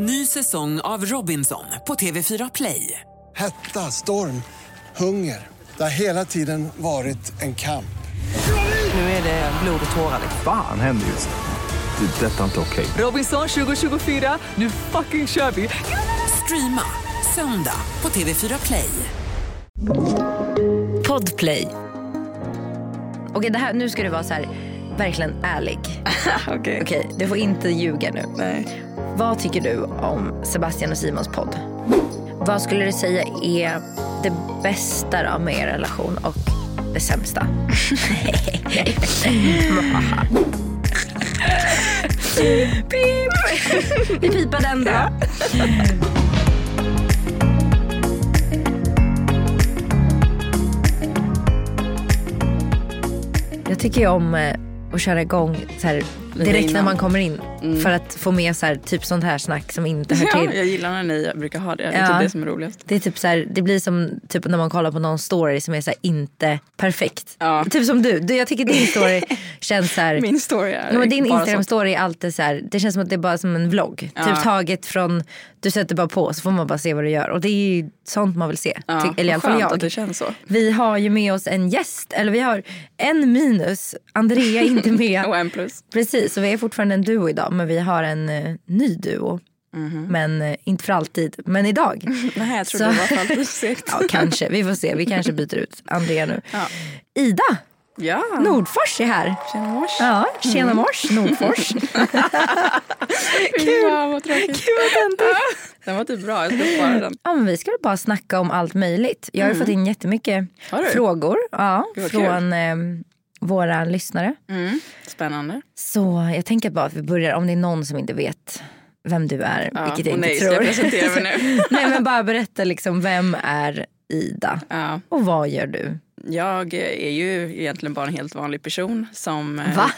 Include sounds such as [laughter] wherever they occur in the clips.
Ny säsong av Robinson på TV4 Play. Hetta, storm, hunger. Det har hela tiden varit en kamp. Nu är det blod och tårar. Fan händer just nu. Det. är Detta är inte okej. Robinson 2024, nu fucking kör vi! Streama söndag på TV4 Play. Podplay. Okej, det här, nu ska du vara så här, verkligen ärlig. [laughs] Okej. Okej, du får inte ljuga nu. Nej. Vad tycker du om Sebastian och Simons podd? Vad skulle du säga är det bästa då med er relation och det sämsta? [laughs] Pip! Vi pipar den då. Jag tycker ju om eh, att köra igång så här, direkt när man kommer in. För att få med så här, typ sånt här snack som inte hör [laughs] Ja, till. jag gillar när ni brukar ha det. Det är Ja. typ det som är roligast. Det är typ så här, det blir som typ när man kollar på någon story som är så här, inte perfekt. Ja. Typ som du. du. Jag tycker din story [laughs] känns så här. Min story är Ja, men din bara Instagram sånt. story är alltid så här, det känns som att det är bara som en vlogg. Ja. Typ taget från, du sätter bara på så får man bara se vad du gör. Och det är ju sånt man vill se. Ja, eller i alla fall jag. att det känns så. Vi har ju med oss en gäst, eller vi har en minus. Andrea är inte med. [laughs] Och en plus. Precis, så vi är fortfarande en duo idag men vi har en eh, ny duo. Mhm. Men eh, inte för alltid, men idag. [laughs] Nej, jag trodde Så- det var för alltid segt. [laughs] Ja, kanske. Vi får se. Vi kanske byter ut Andrea nu. Ja. Ida Ja. Nordfors är här. Tjena mors. Ja, tjena mors, Nordfors. [laughs] Kul. Ja, vad tråkigt. Den var typ bra, jag ska spara den. Ja, men vi ska bara snacka om allt möjligt. Jag har ju fått in jättemycket Mm. Frågor ja, från eh, våra lyssnare. Mm. Spännande. Så jag tänker bara att vi börjar, om det är någon som inte vet vem du är, Ja. vilket jag inte nej, tror. ska jag presentera mig nu? [laughs] Nej men bara berätta liksom, vem är Ida? Ja. Och vad gör du? Jag är ju egentligen bara en helt vanlig person som, eh, [laughs]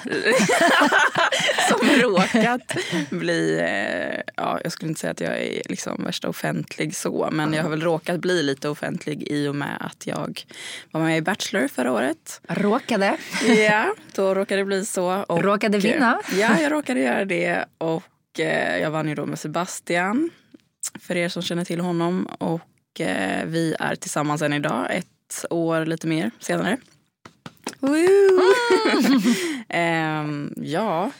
som [laughs] råkat bli, eh, ja, jag skulle inte säga att jag är liksom värsta offentlig så, men jag har väl råkat bli lite offentlig i och med att jag var med i Bachelor förra året. Råkade. Ja, då råkade det bli så. Och, Råkade vinna. eh, Ja, jag råkade göra det och jag vann ju då med Sebastian, för er som känner till honom. Och vi är tillsammans än idag, ett år lite mer senare. [laughs] Ehm, ja,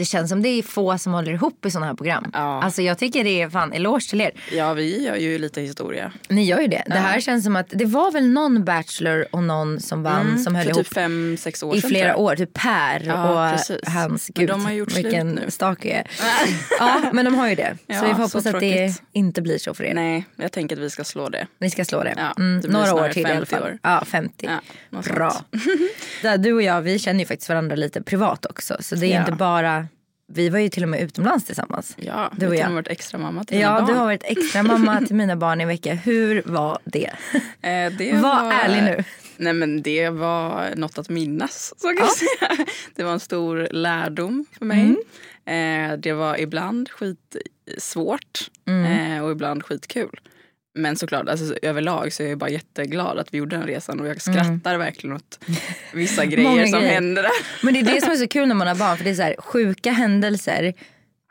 Det känns som det är få som håller ihop i sådana här program. Ja. Alltså jag tycker det är fan eloge till er. ja, vi gör ju lite historia. Ni gör ju det. Det här känns som att det var väl någon Bachelor och någon som vann som höll för ihop typ fem, sex år i sedan. flera år. Typ Per Ja, och precis. hans, Men gud de har gjort slut vilken nu. stalker jag är. [laughs] Ja men de har ju det. Så Ja, vi får hoppas att det inte blir så för er. Nej, jag tänker att vi ska slå det. Ni ska slå det. Ja, mm, det några år till i alla 50 fall. år. Ja 50. Ja, något Bra. [laughs] du och jag vi känner ju faktiskt varandra lite privat också. Så det är Ja. inte bara, vi var ju till och med utomlands tillsammans. Ja, Du och jag. har varit extra mamma till mina Ja, barn. du har varit extra mamma till mina barn i en vecka. Hur var det? [laughs] Eh, det Var ärlig nu. Nej men det var något att minnas. Så kan jag säga. [laughs] Det var en stor lärdom för mig. Mm. Eh, det var ibland skitsvårt Mm. eh, och ibland skitkul. Men såklart, alltså, överlag så är jag bara jätteglad att vi gjorde den resan och jag skrattar verkligen åt vissa [laughs] grejer Mm. Som grejer. hände där. Men det är det som är så kul när man har barn. För det är så här, sjuka händelser.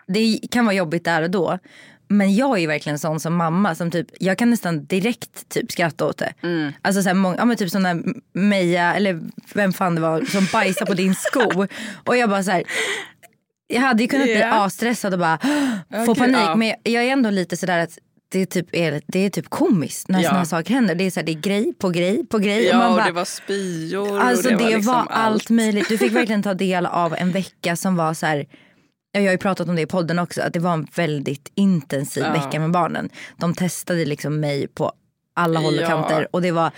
Det kan vara jobbigt där och då. Men jag är verkligen sån som mamma som typ, jag kan nästan direkt typ skratta åt det. Mm. Alltså så här, många, ja, men typ sån där Meja, eller vem fan det var, som [laughs] bajsade på din sko. Och jag bara så här, jag hade ju kunnat bli Ja. asstressad och bara [gasps] få Okej, panik. ja. Men jag, jag är ändå lite sådär att det är typ, är, det är typ komiskt när Ja. här saker händer. Det är, så här, det är grej på grej på grej. Ja, man och bara, det var spyor Alltså och det, det, var, liksom allt. möjligt. Du fick [laughs] verkligen ta del av en vecka som var så här. ja, Jag har ju pratat om det i podden också. Att det var en väldigt intensiv Ja. vecka med barnen. De testade liksom mig på alla håll och Ja. kanter. Och det var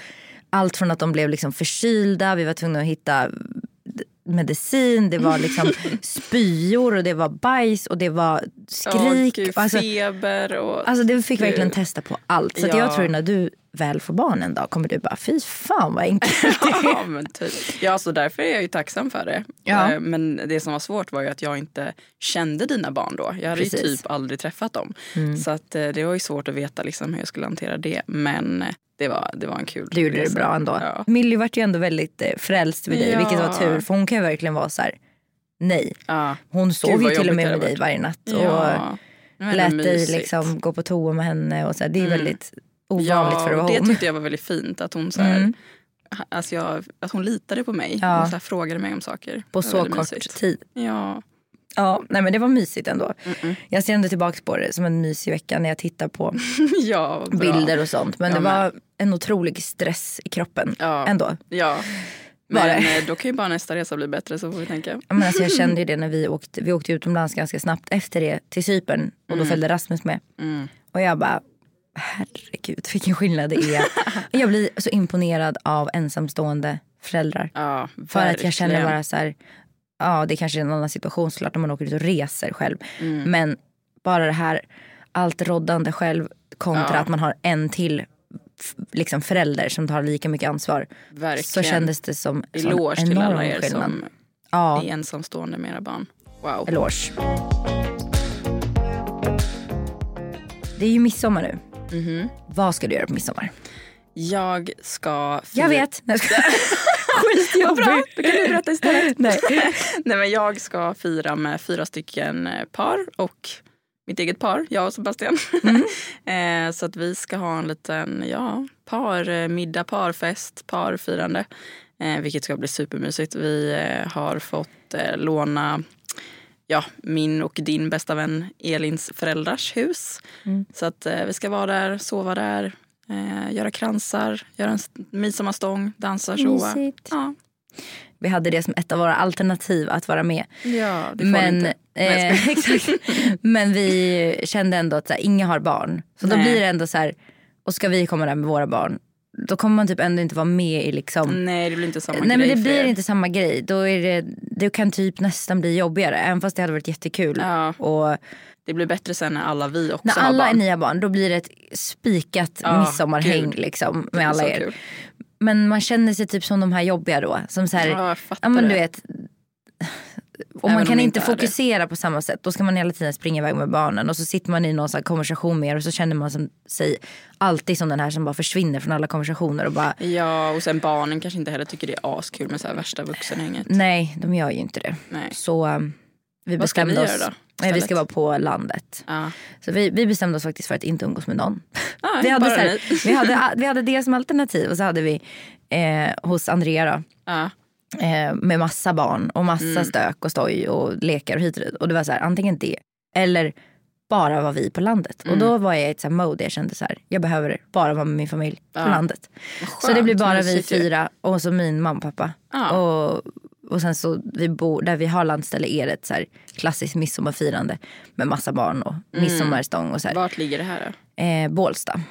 allt från att de blev liksom förkylda. Vi var tvungna att hitta medicin. Det var liksom [laughs] spyor och det var bajs och det var skrik. gud, alltså, feber och... alltså du fick Gud. verkligen testa på allt. Så Ja. jag tror när du väl får barn en dag kommer du bara fy fan vad enkelt [laughs] Ja, men typ. ja, så därför är jag ju tacksam för det. Ja. Eh, Men det som var svårt var ju att jag inte kände dina barn då. Jag hade ju Precis. Mm. typ aldrig träffat dem. Så att eh, det var ju svårt att veta liksom hur jag skulle hantera det. Men eh, det var, det var en kul Du gjorde det resa. bra ändå. Ja. Millie vart ju ändå väldigt frälst vid dig, Ja. vilket var tur. För hon kan ju verkligen vara så här, nej. Ja. Hon sov ju till och med det med dig varje natt. Och, det lät dig liksom gå på toa med henne. Och så här. Det är Mm. väldigt ovanligt Ja, för att vara det hon. tyckte jag var väldigt fint. Att hon, så här, Mm. alltså jag, att hon litade på mig Ja. och så frågade mig om saker. På Det så kort mysigt. tid. Ja. Ja, nej men det var mysigt ändå. Mm-mm. Jag ser ändå tillbaka på det som en mysig vecka när jag tittar på [laughs] ja, bilder och sånt. Men Jag det var en otrolig stress i kroppen Ja. ändå. Ja. Men det? eh, då kan ju bara nästa resa bli bättre så får vi tänka. Ja, Men alltså jag kände ju [laughs] det när vi åkte, vi åkte utomlands ganska snabbt efter det till Cypern och då följde Rasmus med. Mm. Och jag bara, herregud vilken skillnad det är. [laughs] jag blir så imponerad av ensamstående föräldrar. Ja, För att jag känner bara så här, ja det kanske är en annan situation såklart när man åker ut och reser själv. Mm. Men bara det här allt roddande själv kontra Ja. att man har en till liksom förälder som tar lika mycket ansvar. Verkligen. Så kändes det som en Eloge till enorm alla er skillnad. som Ja, är ensamstående med era barn. Wow. eloge. Det är ju midsommar nu. Mhm. Vad ska du göra på midsommar? Jag ska... Jag vet. Nej. [laughs] Bra, då kan du berätta istället. [laughs] Nej. [laughs] Nej, men jag ska fira med fyra stycken eh, par och mitt eget par, jag och Sebastian. eh, så att vi ska ha en liten ja, parmiddag, parfest, parfirande. Eh, vilket ska bli supermysigt. Vi eh, har fått eh, låna ja, min och din bästa vän Elins föräldrars hus. Så att eh, vi ska vara där, sova där, eh, göra kransar, göra en midsommarstång, dansa, showa. Ja. Vi hade det som ett av våra alternativ att vara med. ja, det får Men, inte. Eh, [laughs] exakt. Men vi kände ändå att så här, inga har barn. Så då Nej. blir det ändå så här, och ska vi komma där med våra barn, då kommer man typ ändå inte vara med i liksom Nej, det blir inte samma Nej men grej det för blir er. inte samma grej. Då är det, det kan typ nästan bli jobbigare. Även fast det hade varit jättekul. Ja. Och Det blir bättre sen när alla vi också när har alla är barn. nya barn då blir det ett spikat Ja, midsommarhäng liksom, Det med är alla er. kul. Men man känner sig typ som de här jobbiga då. Som så här, Ja, ja, men du det. vet. Och man kan inte det. fokusera på samma sätt. Då ska man hela tiden springa iväg med barnen. Och så sitter man i någon sån konversation med er och så känner man som, sig alltid som den här som bara försvinner från alla konversationer. Och bara, Ja, och sen barnen kanske inte heller tycker det är askul med så här värsta vuxenhänget. nej, de gör ju inte det. Nej. Så um, vi Vad ska bestämde ni oss. göra då, Nej, vi ska vara på landet. Ja. Så vi, vi bestämde oss faktiskt för att inte umgås med någon. Ah, [laughs] Vi hade, här, vi, hade, vi hade det som alternativ och så hade vi eh, hos Andrea då, Ja. Eh, med massa barn och massa Mm. stök och stoj och lekar och hit och dit. Och det var så här, antingen det eller bara var vi på landet. Mm. Och då var jag i ett så här mode, jag kände så här, jag behöver bara vara med min familj på Ja. landet. Vad Så det blir skönt, bara vi fyra och så min mamma och pappa. Ja. Och, och sen så vi bor, där vi har landställe är det ett så här klassiskt midsommarfirande med massa barn och Mm. midsommarstång och så här. Vart ligger det här då? Eh, Bålsta.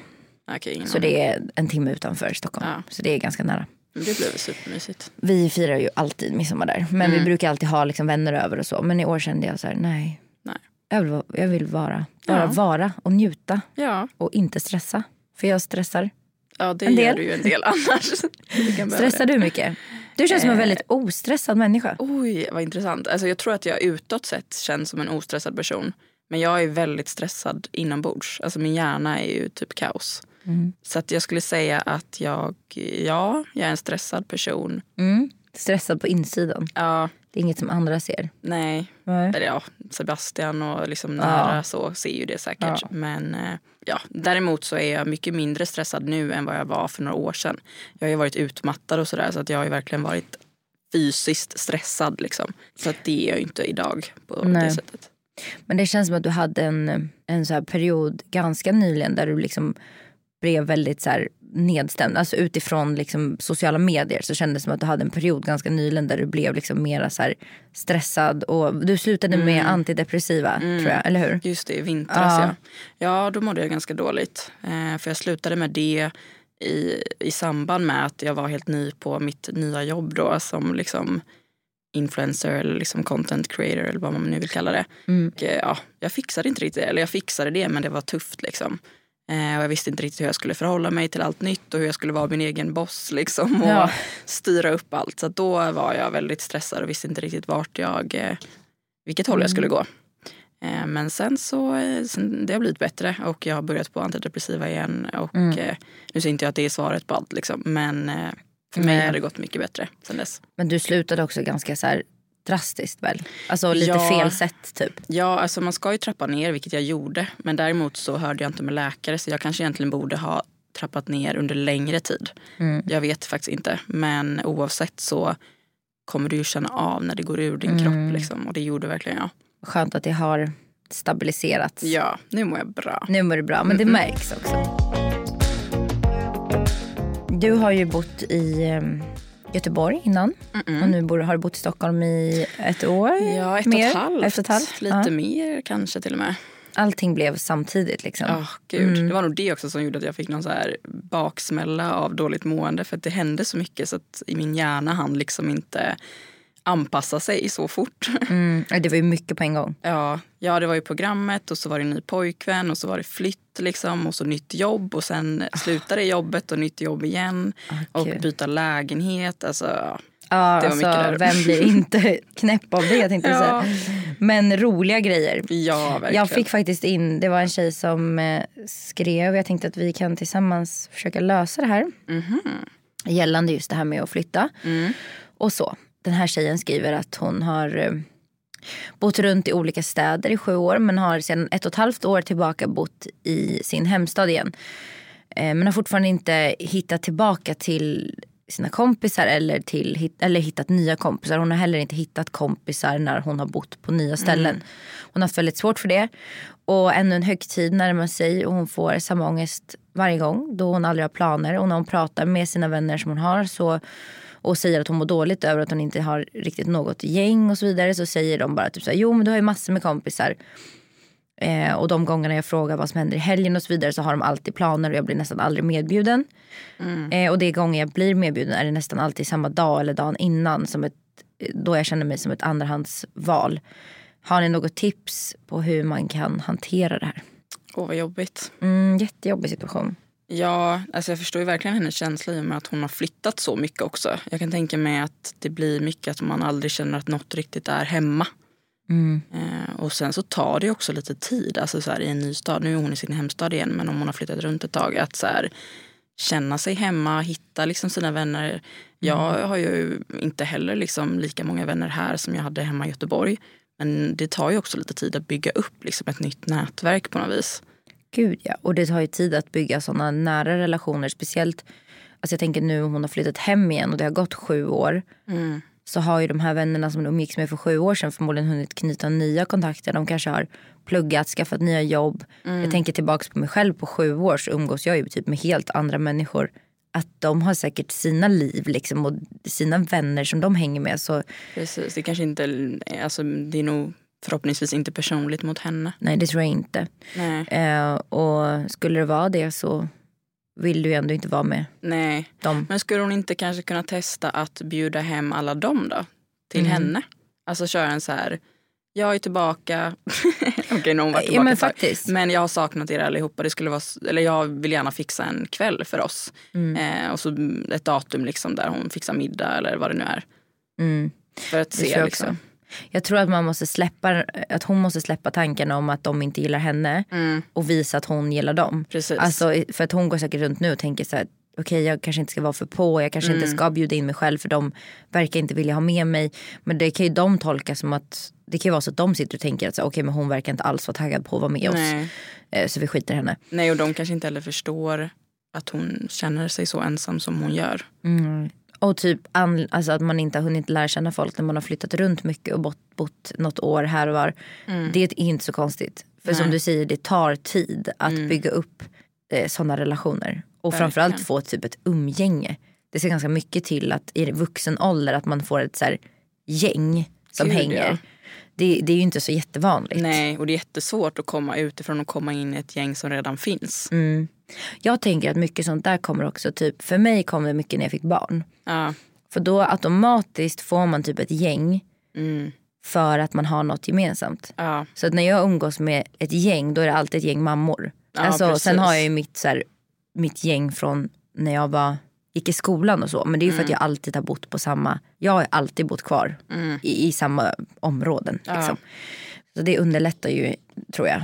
Ingen Så det är en timme utanför Stockholm. Ja. Så det är ganska nära. Men Det väl supermysigt. Vi firar ju alltid midsommar där. Men Mm. vi brukar alltid ha liksom vänner över och så. Men i år kände jag så här, nej. Nej. Jag vill, vara- jag vill vara, bara Ja. vara och njuta Ja, och inte stressa. För jag stressar. ja det En del. gör du ju en del annars. [laughs] Du Stressar du mycket? Du känns som en Eh. väldigt ostressad människa. Oj, vad intressant. Alltså, jag tror att jag utåt sett känns som en ostressad person. Men jag är väldigt stressad inombords. Alltså min hjärna är ju typ kaos. Mm. Så att jag skulle säga att jag, ja, jag är en stressad person. Mm. Stressad på insidan. Ja, Det är inget som andra ser. nej. Nej. Eller ja, Sebastian och liksom nära så ser ju det säkert. Ja. Men eh, ja, däremot så är jag mycket mindre stressad nu än vad jag var för några år sedan. Jag har ju varit utmattad och sådär så att jag har ju verkligen varit fysiskt stressad liksom. Så att det är jag ju inte idag på Nej. det sättet. Men det känns som att du hade en, en så här period ganska nyligen där du liksom blev väldigt så här nedstämd. Alltså utifrån liksom sociala medier så kändes det som att du hade en period ganska nyligen där du blev liksom mera så stressad. Och du slutade med antidepressiva tror jag, eller hur? Just det, i vintras Ja. ja. Ja, då mådde jag ganska dåligt. Eh, för jag slutade med det i, i samband med att jag var helt ny på mitt nya jobb då som liksom influencer eller liksom content creator eller vad man nu vill kalla det. Mm. Och, eh, ja, jag fixade inte riktigt det, eller jag fixade det men det var tufft liksom. Eh, och jag visste inte riktigt hur jag skulle förhålla mig till allt nytt och hur jag skulle vara min egen boss liksom och Ja. styra upp allt. Så då var jag väldigt stressad och visste inte riktigt vart jag, eh, vilket håll jag skulle gå. Eh, Men sen så sen, det har blivit bättre och jag har börjat på antidepressiva igen. Och Mm. nu säger inte jag att det är svaret på allt liksom, men för mig Nej. har det gått mycket bättre sen dess. Men du slutade också ganska så här drastiskt väl? Alltså lite Ja. fel sätt typ. Ja, alltså man ska ju trappa ner, vilket jag gjorde. Men däremot så hörde jag inte med läkare så jag kanske egentligen borde ha trappat ner under längre tid. Mm. Jag vet faktiskt inte. Men oavsett så kommer du ju känna av när det går ur din Mm. kropp. Liksom. Och det gjorde verkligen jag. Skönt att det har stabiliserats. Ja, nu mår jag bra. Nu mår du bra, men det märks också. Du har ju bott i eh, Göteborg innan och nu bor, har du bott i Stockholm i ett år. Ja, ett mer. och ett halvt. Ett och ett halvt. Lite Ja. mer kanske till och med. Allting blev samtidigt liksom. Ja, gud. Mm. Det var nog det också som gjorde att jag fick någon så här baksmälla av dåligt mående. För att det hände så mycket så att i min hjärna hann liksom inte anpassa sig så fort. [laughs] Mm. Det var ju mycket på en gång. Ja, ja, det var ju programmet och så var det ny pojkvän och så var det flytt liksom och så nytt jobb och sen slutade jobbet och nytt jobb igen och gud. byta lägenhet. Alltså, Ja, Det var alltså, mycket där. vem blir [laughs] inte knäpp av det tänkte jag Ja. säga. Men roliga grejer. ja, verkligen. Jag fick faktiskt in, det var en tjej som eh, skrev, jag tänkte att vi kan tillsammans försöka lösa det här. Gällande just det här med att flytta. Och så. Den här tjejen skriver att hon har eh, bott runt i olika städer i sju år men har sedan ett och ett halvt år tillbaka bott i sin hemstad igen. Eh, men har fortfarande inte hittat tillbaka till sina kompisar eller, till, eller hittat nya kompisar. Hon har heller inte hittat kompisar när hon har bott på nya ställen. Hon har haft väldigt svårt för det. Och ännu en högtid närmar sig och hon får samma ångest varje gång då hon aldrig har planer. Och när hon pratar med sina vänner som hon har så och säger att hon mår dåligt över att hon inte har riktigt något gäng och så vidare så säger de bara typ så här, jo men du har ju massor med kompisar. Eh, och de gångerna jag frågar vad som händer i helgen och så vidare så har de alltid planer och jag blir nästan aldrig medbjuden. Eh, och de gånger jag blir medbjuden är det nästan alltid samma dag eller dagen innan som ett, då jag känner mig som ett andrahandsval. Har ni något tips på hur man kan hantera det här? Åh, vad jobbigt. Mm, jättejobbig situation. Ja, alltså jag förstår ju verkligen hennes känsla i och med att hon har flyttat så mycket också. Jag kan tänka mig att det blir mycket att man aldrig känner att något riktigt är hemma. Eh, och sen så tar det också lite tid, alltså så här, i en ny stad. Nu är hon i sin hemstad igen, men om hon har flyttat runt ett tag. Att så här, känna sig hemma, hitta liksom sina vänner. Jag har ju inte heller liksom lika många vänner här som jag hade hemma i Göteborg. Men det tar ju också lite tid att bygga upp liksom ett nytt nätverk på något vis. Gud ja. Och det tar ju tid att bygga sådana nära relationer. Speciellt, alltså jag tänker nu hon har flyttat hem igen och det har gått sju år. Så har ju de här vännerna som de umgicks med för sju år sedan förmodligen hunnit knyta nya kontakter. De kanske har pluggat, skaffat nya jobb. Jag tänker tillbaka på mig själv på sju år så umgås jag ju typ med helt andra människor. Att de har säkert sina liv liksom och sina vänner som de hänger med. Så Precis, det kanske inte, alltså det är nog förhoppningsvis inte personligt mot henne. nej det tror jag inte. Nej. Eh, och skulle det vara det så vill du ju ändå inte vara med Nej. dem. Men skulle hon inte kanske kunna testa att bjuda hem alla dem då? Till Mm. henne? Alltså köra en så här, jag är tillbaka. [laughs] Okej, nu har hon varit Ja, tillbaka men faktiskt. Men jag har saknat er allihopa. Det skulle vara, eller jag vill gärna fixa en kväll för oss. Mm. Eh, och så ett datum liksom där hon fixar middag eller vad det nu är. Mm. För att Det se liksom. också. Jag tror att man måste släppa, att hon måste släppa tanken om att de inte gillar henne och visa att hon gillar dem. Mm. Precis. Alltså, för att hon går säkert runt nu och tänker så här, okej jag kanske inte ska vara för på, jag kanske Mm. inte ska bjuda in mig själv för de verkar inte vilja ha med mig. Men det kan ju de tolka som att, det kan ju vara så att de sitter och tänker att okej men hon verkar inte alls vara taggad på att vara med oss. Nej. Eh, Så vi skiter i henne. Nej, och de kanske inte heller förstår att hon känner sig så ensam som hon gör. Och typ an, alltså att man inte har hunnit lära känna folk när man har flyttat runt mycket och bott, bott något år här och var. Det är inte så konstigt. För som du säger, det tar tid att bygga upp eh, sådana relationer. Och framförallt Verkligen. få typ ett umgänge. Det ser ganska mycket till att i vuxen ålder att man får ett så här, gäng som Gud, hänger. ja. Det, det är ju inte så jättevanligt. Nej, och det är jättesvårt att komma utifrån och komma in i ett gäng som redan finns. Mm. Jag tänker att mycket sånt där kommer också, typ, för mig kom det mycket när jag fick barn. Ja, För då automatiskt får man typ ett gäng mm, för att man har något gemensamt. ja, Så att när jag umgås med ett gäng då är det alltid ett gäng mammor. Ja, alltså, precis. sen har jag ju mitt, så här, mitt gäng från när jag var, gick i skolan och så. Men det är ju för att Mm. jag alltid har bott på samma, jag har alltid bott kvar i, i samma områden. Liksom. Så det underlättar ju tror jag.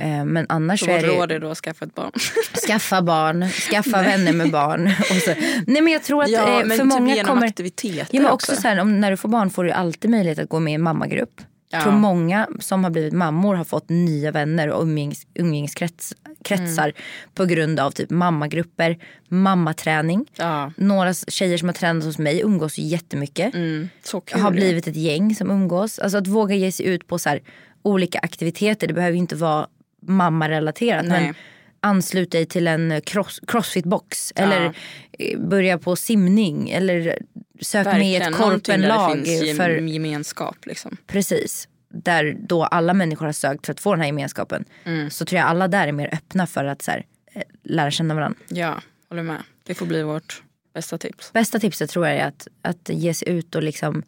Eh, Men annars Så är det råd är då att skaffa ett barn. [laughs] skaffa barn, skaffa vänner med barn. Så. Nej men jag tror att ja, eh, men för typ många genom kommer... aktiviteter Ja, men också också. så här, om, när du får barn får du alltid möjlighet att gå med i en mammagrupp. Jag Ja. tror många som har blivit mammor har fått nya vänner och umgängs, umgängeskretsar Mm. på grund av typ mammagrupper, mammaträning. Ja. Några tjejer som har tränat hos mig umgås jättemycket. Mm, så kul. Har blivit ett gäng som umgås. Alltså att våga ge sig ut på så olika aktiviteter. Det behöver ju inte vara mammarelaterat. Nej. Men anslut dig till en cross, crossfitbox. Eller eh, börja på simning. Eller sök med i ett Verkligen, korpenlag. finns gem- För, gemenskap. Liksom. precis. Där då alla människor har sökt för att få den här gemenskapen. Mm. Så tror jag alla där är mer öppna för att så här, eh, lära känna varandra. Ja, håller med. Det får bli vårt bästa tips. Bästa tipset tror jag är att, att ge sig ut och liksom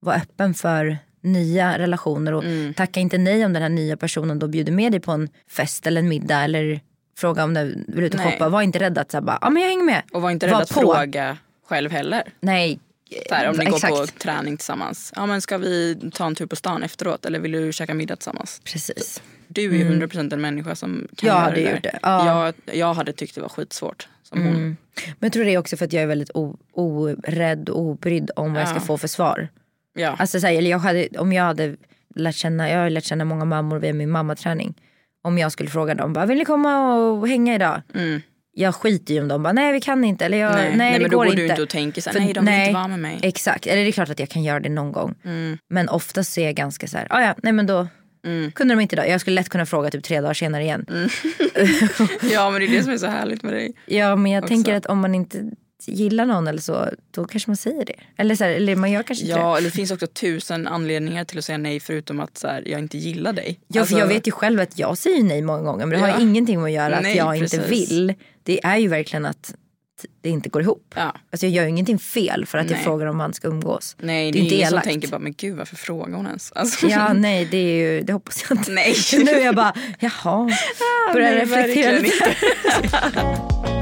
vara öppen för nya relationer. Och Mm. tacka inte nej om den här nya personen då bjuder med dig på en fest eller en middag. Eller fråga om du vill ut och Nej. shoppa. Var inte rädd att säga bara, ja men jag hänger med. Och var inte rädd att på. fråga själv heller. Nej, Så här, om ni exakt. går på träning tillsammans. Ja, men ska vi ta en tur på stan efteråt eller vill du käka middag tillsammans? Precis. Du är ju 100% en människa som kan Jag göra hade det där. gjort det, ja. Jag, jag hade tyckt det var skitsvårt som hon. Men jag tror det är också för att jag är väldigt orädd och obrydd om vad jag ska Ja. få för svar. Ja. Alltså, så här, eller jag hade, om jag hade lärt känna, jag har lärt känna många mammor via min mammaträning. Om jag skulle fråga dem, bara, vill ni komma och hänga idag? Jag skiter ju om de bara, nej vi kan inte. Eller jag, nej, Mm. nej, det men då går går inte. du inte och tänker så här, För- nej de vill inte vara med mig. Exakt, eller det är klart att jag kan göra det någon gång. Mm. Men oftast så är jag ganska så här, ah, ja nej men då kunde de inte idag. Jag skulle lätt kunna fråga typ tre dagar senare igen. Mm. [laughs] Ja men det är det som är så härligt med dig. Ja men jag Också. tänker att om man inte gillar någon eller så, då kanske man säger det. Eller, så här, eller man gör kanske inte Ja, det. eller det finns också tusen anledningar till att säga nej förutom att så här, jag inte gillar dig. Ja, Alltså, för jag vet ju själv att jag säger nej många gånger. Men det har Ja. ju ingenting med att göra att Nej, jag inte precis. vill. Det är ju verkligen att det inte går ihop. Ja. Alltså jag gör ju ingenting fel för att jag Nej. frågar om man ska umgås. Nej, det det är är inte ingen som elakt. tänker bara, men gud varför frågar hon ens? Alltså, Ja, nej, det, är ju, det hoppas jag inte. Nej. [laughs] Nu är jag bara, jaha, börjar nej, reflektera lite. [laughs] [laughs]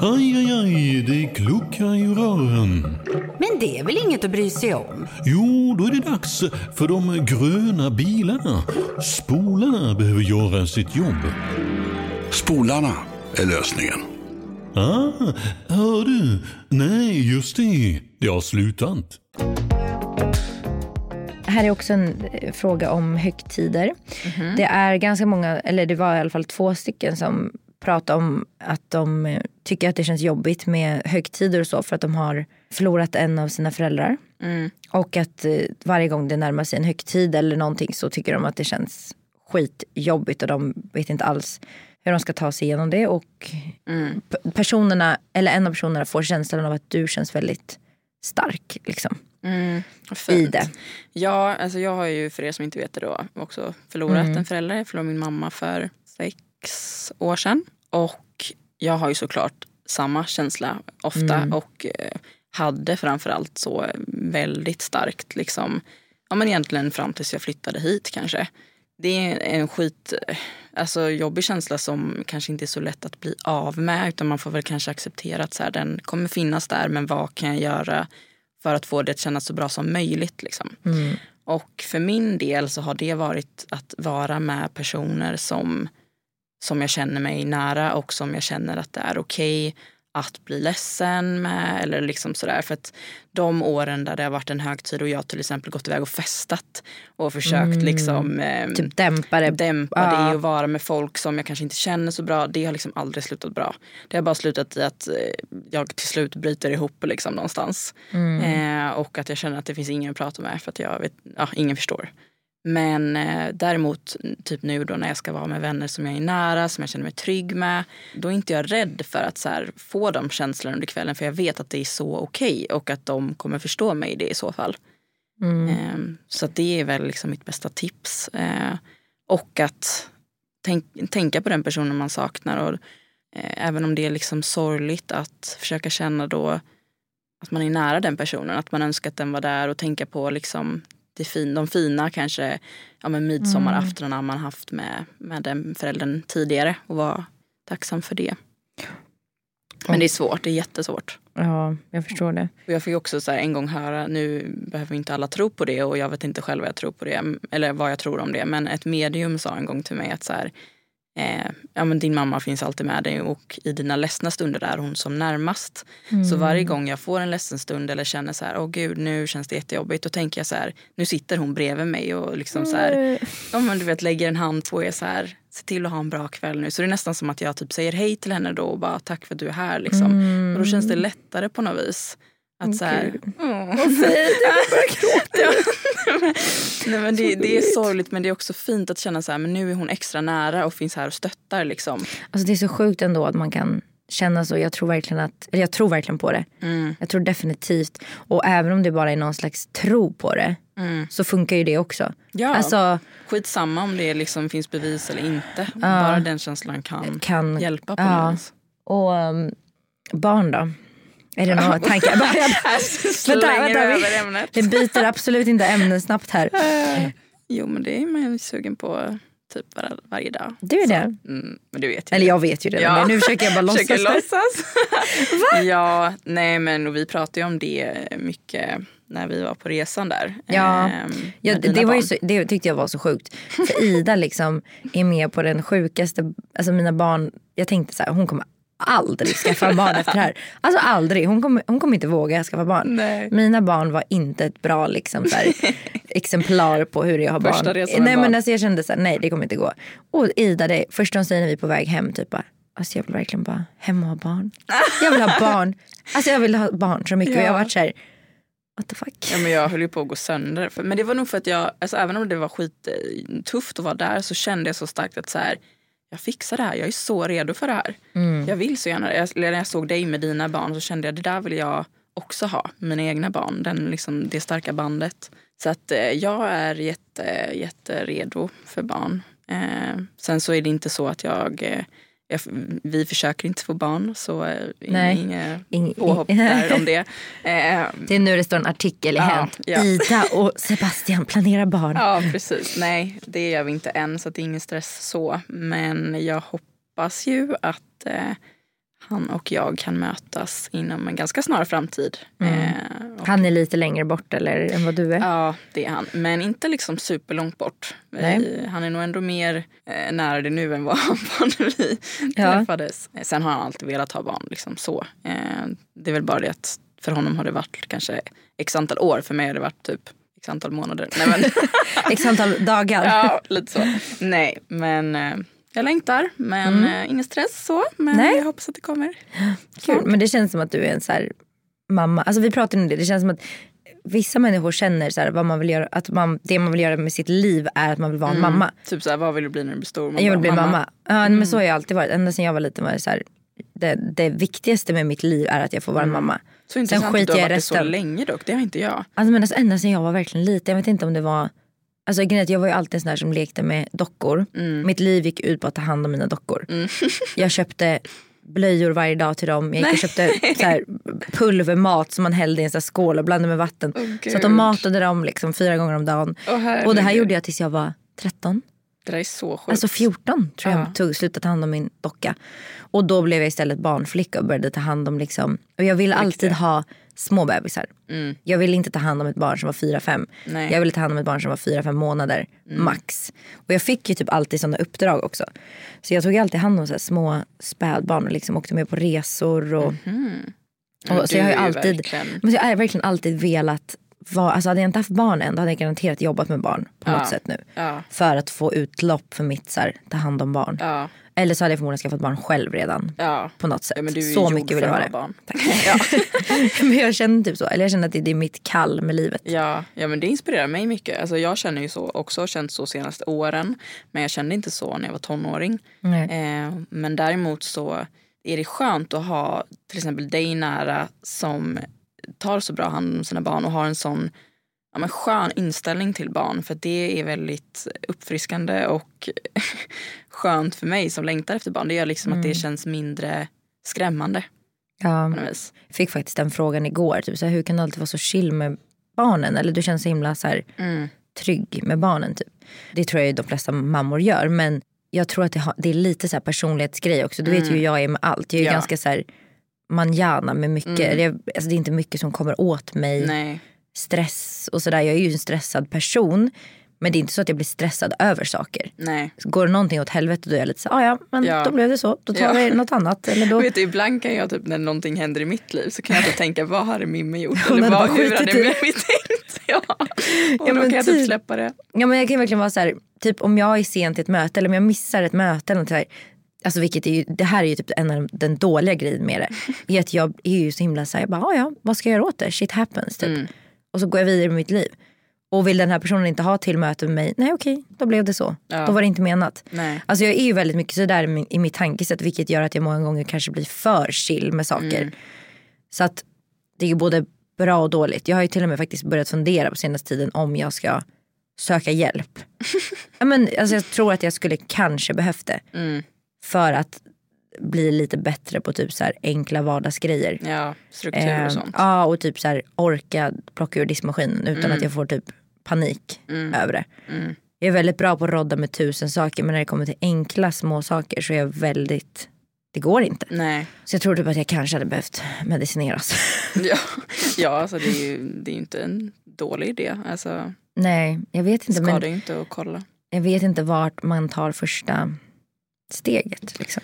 Aj, aj, aj, det kluckar i rören. Men det är väl inget att bry sig om? Jo, då är det dags för de gröna bilarna. Spolarna behöver göra sitt jobb. Spolarna är lösningen. Ah, hör du? Nej, just det. Det har slutat. Här är också en eh, fråga om högtider. Mhm. Det är ganska många, eller det var i alla fall två stycken som pratade om att de eh, tycker att det känns jobbigt med högtider och så för att de har förlorat en av sina föräldrar. Mm. Och att eh, varje gång det närmar sig en högtid eller någonting så tycker de att det känns skitjobbigt och de vet inte alls hur de ska ta sig igenom det. Och Mm. personerna, eller en av personerna får känslan av att du känns väldigt stark. Liksom, fint. i det. Ja, alltså jag har ju för er som inte vet det då också förlorat Mm. en förälder. Jag förlorade min mamma för sex år sedan. Och jag har ju såklart samma känsla ofta Mm. och eh, hade framförallt så väldigt starkt liksom, ja men egentligen fram tills jag flyttade hit kanske. Det är en skit, eh, alltså jobbig känsla som kanske inte är så lätt att bli av med utan man får väl kanske acceptera att så här, den kommer finnas där men vad kan jag göra för att få det att kännas så bra som möjligt. Liksom. Och för min del så har det varit att vara med personer som, som jag känner mig nära och som jag känner att det är okej att bli ledsen med. Eller liksom sådär. För att de åren där det har varit en högtid och jag till exempel gått iväg och festat och försökt liksom eh, Typ dämpa det. dämpa Ja. det och vara med folk som jag kanske inte känner så bra. Det har liksom aldrig slutat bra. Det har bara slutat i att eh, jag till slut bryter ihop liksom någonstans. Eh, och att jag känner att det finns ingen att prata med för att jag vet, ja, ingen förstår. Men eh, däremot typ nu då när jag ska vara med vänner som jag är nära, som jag känner mig trygg med. Då är inte jag rädd för att så här, få de känslorna under kvällen för jag vet att det är så okej och att de kommer förstå mig i det i så fall. Eh, så det är väl liksom mitt bästa tips. Eh, och att tänk, tänka på den personen man saknar. Och, eh, även om det är liksom sorgligt att försöka känna då att man är nära den personen. Att man önskar att den var där och tänka på liksom det fin, de fina kanske ja, men midsommaraftonarna man haft med, med den föräldern tidigare och vara tacksam för det. Men det är svårt, det är jättesvårt. Ja, jag förstår det. Och jag fick också så en gång höra, nu behöver inte alla tro på det och jag vet inte själv vad jag tror på det, eller vad jag tror om det. Men ett medium sa en gång till mig att så här, eh, ja, men din mamma finns alltid med dig och i dina ledsna stunder är hon som närmast. Så varje gång jag får en ledsen stund eller känner så här, åh gud nu känns det jättejobbigt. Då tänker jag så här, nu sitter hon bredvid mig och liksom så här, ja, men du vet, lägger en hand på er så här, se till att ha en bra kväll nu. Så det är nästan som att jag typ säger hej till henne då och bara tack för att du är här. Liksom. Och då känns det lättare på något vis. Att så här, [laughs] Vad fint, jag börjar gråta. [laughs] Nej, men det, det är sorgligt men det är också fint att känna så här, men nu är hon extra nära och finns här och stöttar. Liksom. Alltså det är så sjukt ändå att man kan känna så. Jag tror verkligen, att, jag tror verkligen på det. Jag tror definitivt. Och även om det bara är någon slags tro på det. Så funkar ju det också. Ja. Alltså, Skitsamma om det liksom finns bevis eller inte. Bara den känslan kan, Kan- hjälpa på ja. något och um, barn då? Är det några [laughs] tankar? [laughs] Vänta, Slänger vänta, över vi, vi byter absolut inte ämne snabbt här. Jo men det är man sugen på typ var, varje dag. Du är det? Mm, men du vet ju Eller det. jag vet ju redan Ja. men nu försöker jag bara [laughs] låtsas. Låtsas. ja, nej men vi pratade ju om det mycket när vi var på resan där. Ja. ehm, Ja, det, var ju så, det tyckte jag var så sjukt. För Ida liksom är med på den sjukaste, alltså mina barn, jag tänkte så här, hon kommer aldrig skaffa barn efter det här. Alltså aldrig, hon kommer, hon kommer inte våga skaffa barn. Nej. Mina barn var inte ett bra liksom, här, [laughs] exemplar på hur jag har Första barn. resan med nej, men alltså, jag kände så här, nej det kommer inte gå. Och Ida, det första hon säger när vi är på väg hem, typ bara, alltså jag vill verkligen bara hem och ha barn. [laughs] Jag vill ha barn. Alltså jag vill ha barn så mycket. Och jag har varit så här, what the fuck. Ja, men jag höll ju på att gå sönder. Men det var nog för att jag, alltså, även om det var skittufft att vara där så kände jag så starkt att så här, jag fixar det här. Jag är så redo för det här. Jag vill så gärna det. Jag, när jag såg dig med dina barn så kände jag det där vill jag också ha. Mina egna barn. Den, liksom, det starka bandet. Så att eh, jag är jätte, jätteredo för barn. Eh, sen så är det inte så att jag, eh, jag vi försöker inte få barn. Så eh, Nej. inga Ing- påhopp [laughs] där om det. Eh, Det är nu det står en artikel i Ja, Hänt. ja. Ida och Sebastian planerar barn. Ja, precis. Nej, det gör vi inte än så det är ingen stress så. Men jag hoppas ju att eh, han och jag kan mötas inom en ganska snar framtid. Eh, och, Han är lite längre bort eller än vad du är. ja, det är han. Men inte liksom superlångt bort. Nej. Eh, han är nog ändå mer eh, nära det nu än vad [laughs] han var när vi Ja. träffades. Eh, Sen har han alltid velat ha barn. Liksom så. Eh, det är väl bara det att för honom har det varit kanske x antal år. För mig har det varit typ x antal månader. Nej, men, [laughs] X antal dagar. [laughs] Ja, lite så. Nej, men eh, jag längtar. Men eh, ingen stress så. Men Mm. Nej. jag hoppas att det kommer. [gasps] Kul. Men det känns som att du är en så här mamma. Alltså vi pratade om det. Det känns som att vissa människor känner så här, vad man vill göra, att man, det man vill göra med sitt liv är att man vill vara en mamma. Typ så här, vad vill du bli när du blir stor? Man Jag vill bli mamma. Ja, men så har jag alltid varit. Ända sedan jag var liten var det så här, det, det viktigaste med mitt liv är att jag får vara en mamma. Så intressant att skiter du har varit det så länge dock. Det har inte jag. Alltså, men alltså, ända sedan jag var verkligen liten. Jag vet inte om det var... Alltså, grejen jag var ju alltid en sån där som lekte med dockor. Mitt liv gick ut på att ta hand om mina dockor. [laughs] jag köpte blöjor varje dag till dem. Jag gick och köpte så här, pulvermat som man hällde i en här skål och blandade med vatten. Åh, så att de matade dem liksom fyra gånger om dagen. Åh, och det här gjorde jag tills jag var 13. Det där är så sjukt. Alltså 14 tror jag Ja. tog slut att ta hand om min docka. Och då blev jag istället barnflicka och började ta hand om liksom. Och jag ville alltid ha små bebisar. Jag ville inte ta hand om ett barn som var 4-5. Nej. Jag ville ta hand om ett barn som var 4-5 månader max. Och jag fick ju typ alltid sådana uppdrag också. Så jag tog alltid hand om så små spädbarn och liksom åkte med på resor. Och, Men och, så jag har ju alltid, verkligen- men jag har verkligen alltid velat vara, alltså hade jag inte haft barn än då hade jag garanterat jobbat med barn på något sätt nu. Ja. För att få utlopp för mitt så här, ta hand om barn. Ja. Eller så hade jag förmodligen skaffat barn själv redan. Ja. På något sätt. Ja, men du är så mycket vill jag ha det. barn. [laughs] Ja. [laughs] men jag känner typ så. Eller jag känner att det, det är mitt kall med livet. Ja, ja, men det inspirerar mig mycket. Alltså, jag känner ju så också, har känt så senaste åren. Men jag kände inte så när jag var tonåring. Eh, men däremot så är det skönt att ha till exempel dig nära som tar så bra hand om sina barn och har en sån ja, men skön inställning till barn. För det är väldigt uppfriskande och [laughs] skönt för mig som längtar efter barn. Det gör liksom att det känns mindre skrämmande. Ja. Jag fick faktiskt den frågan igår. Typ, så här, hur kan du alltid vara så chill med barnen? Eller du känns så himla så här, Mm. trygg med barnen. Typ. Det tror jag de flesta mammor gör. Men jag tror att det, har, det är lite så här personlighetsgrej också. Du vet ju hur jag är med allt. Jag är Mm. Ja. ganska så här manjana med mycket. Mm. Jag, alltså, det är inte mycket som kommer åt mig. Nej. Stress och sådär. Jag är ju en stressad person. Men det är inte så att jag blir stressad över saker. Nej. Går det någonting åt helvete då är jag lite så ah, ja men Ja. då blev det så. Då tar Ja. vi något annat. Eller då... [laughs] Vet du, ibland kan jag typ när någonting händer i mitt liv så kan jag typ tänka vad hade Mimmi gjort? Hon Eller vad, hur hade. Mimmi tänkt? [laughs] Ja. Och Ja, då men kan jag typ typ. släppa det. Ja men jag kan verkligen vara så här, typ om jag är sen till ett möte eller om jag missar ett möte eller något så här, Alltså vilket är ju, det här är ju typ en av den dåliga grejen med det. [laughs] Är att jag är ju så himla såhär, jag bara, "Ah, ja vad ska jag göra åt det? Shit happens typ. Mm. Och så går jag vidare med mitt liv. Och vill den här personen inte ha till möte med mig, nej okej, då blev det så. Ja. Då var det inte menat. Nej. Alltså jag är ju väldigt mycket sådär i mitt tankesätt vilket gör att jag många gånger kanske blir för chill med saker. Mm. Så att det är ju både bra och dåligt. Jag har ju till och med faktiskt börjat fundera på senaste tiden om jag ska söka hjälp. [laughs] ja, men, alltså, jag tror att jag skulle kanske behövt det. Mm. För att bli lite bättre på typ så här enkla vardagsgrejer. Ja, struktur Ehm, och sånt. Ja och typ så här orka plocka ur diskmaskinen utan att jag får typ panik över det. Mm. Jag är väldigt bra på att rodda med tusen saker men när det kommer till enkla små saker så är jag väldigt, det går inte. Nej. Så jag tror typ att jag kanske hade behövt medicineras. [laughs] Ja, ja alltså det är ju det är inte en dålig idé. Alltså, Nej, jag vet inte. ska Men inte att kolla. jag vet inte vart man tar första steget. Liksom.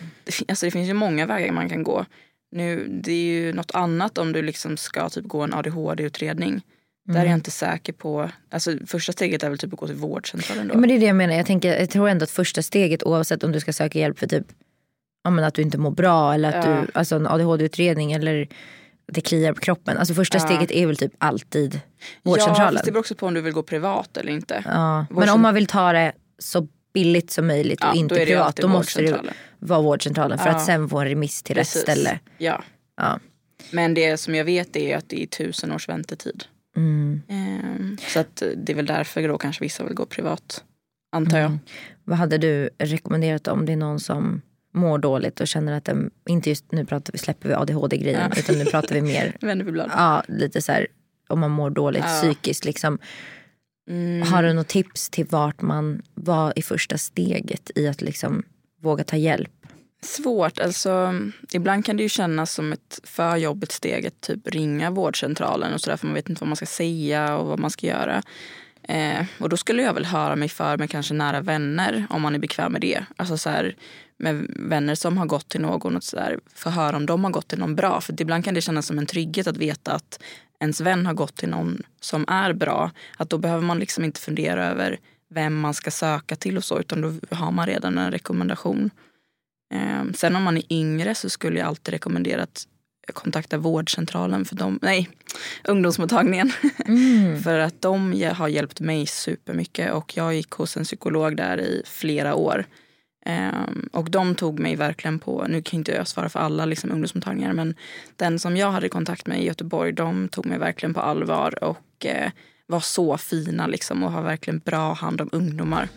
Alltså det finns ju många vägar man kan gå. Nu, det är ju något annat om du liksom ska typ gå en ADHD-utredning. Där är jag inte säker på... Alltså första steget är väl typ att gå till vårdcentralen då. Ja, men det är det jag menar. Jag, tänker, jag tror ändå att första steget oavsett om du ska söka hjälp för typ ja, men att du inte mår bra eller att Ja. du, alltså en ADHD-utredning eller det kliar på kroppen. Alltså första Ja. steget är väl typ alltid Ja, vårdcentralen. fast det beror också på om du vill gå privat eller inte. Ja, Men om man vill ta det så billigt som möjligt Ja, och inte då privat då måste det vara vårdcentralen för Ja. att sen få en remiss till Precis. rätt ställe. Ja. Ja. Men det som jag vet är att det är tusen års väntetid. Mm. Ehm, så att det är väl därför då kanske vissa vill gå privat. Antar jag. Mm. Vad hade du rekommenderat om det är någon som mår dåligt och känner att den, inte just nu pratar vi, släpper vi ADHD-grejen utan nu pratar vi mer, [laughs] ja lite så här om man mår dåligt psykiskt liksom. Mm. Har du något tips till vart man var i första steget i att liksom våga ta hjälp? Svårt. Alltså, ibland kan det ju kännas som ett för jobbigt steg att typ ringa vårdcentralen och sådär för man vet inte vad man ska säga och vad man ska göra. Eh, och då skulle jag väl höra mig för med kanske nära vänner om man är bekväm med det. Alltså så här, med vänner som har gått till någon och sådär, höra om de har gått till någon bra. För ibland kan det kännas som en trygghet att veta att ens vän har gått till någon som är bra. Att då behöver man liksom inte fundera över vem man ska söka till och så utan då har man redan en rekommendation. Eh, sen om man är yngre så skulle jag alltid rekommendera att kontakta vårdcentralen för dem, nej, ungdomsmottagningen. [laughs] för att de har hjälpt mig supermycket och jag gick hos en psykolog där i flera år. Ehm, och de tog mig verkligen på, nu kan inte jag svara för alla liksom, ungdomsmottagningar men den som jag hade kontakt med i Göteborg de tog mig verkligen på allvar och eh, var så fina liksom, och har verkligen bra hand om ungdomar.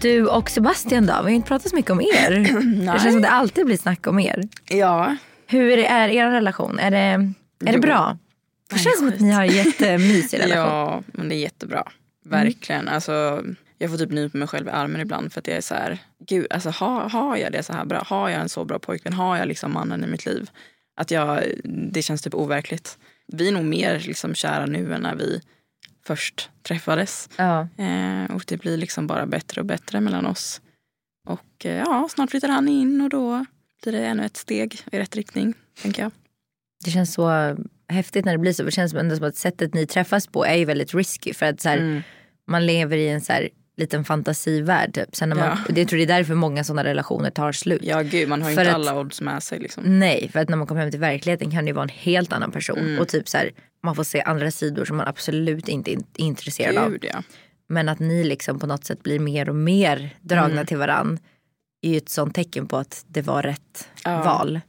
Du och Sebastian då? Vi har inte pratat så mycket om er. [clears throat] Det känns som det alltid blir snack om er. Ja, Hur är er relation? Är det, är det bra? Det känns som att ni har en jättemysig [laughs] relation. Ja, men det är jättebra. Verkligen. Alltså, jag får typ nypa mig själv i armen ibland för att jag är så här, gud, alltså, har, har jag det så här bra? Har jag en så bra pojkvän? Har jag liksom mannen i mitt liv? Att jag, det känns typ overkligt. Vi är nog mer liksom kära nu än när vi först träffades. Ja. Eh, och det blir liksom bara bättre och bättre mellan oss. Och eh, ja, snart flyttar han in och då blir det ännu ett steg i rätt riktning, tänker jag. Det känns så häftigt när det blir så. Det känns ändå som att sättet ni träffas på är ju väldigt risky. För att så här, Mm. man lever i en så här, liten fantasivärld. Typ. Sen när man, Ja. Jag tror det är därför många sådana relationer tar slut. Ja, gud, man har ju inte att- alla odds med sig. Liksom. Nej, för att när man kommer hem till verkligheten kan det ju vara en helt annan person. Mm. Och typ så här, man får se andra sidor som man absolut inte är intresserad av. Gud, ja. Men att ni liksom på något sätt blir mer och mer dragna Mm. till varann är ju ett sånt tecken på att det var rätt Ja. val.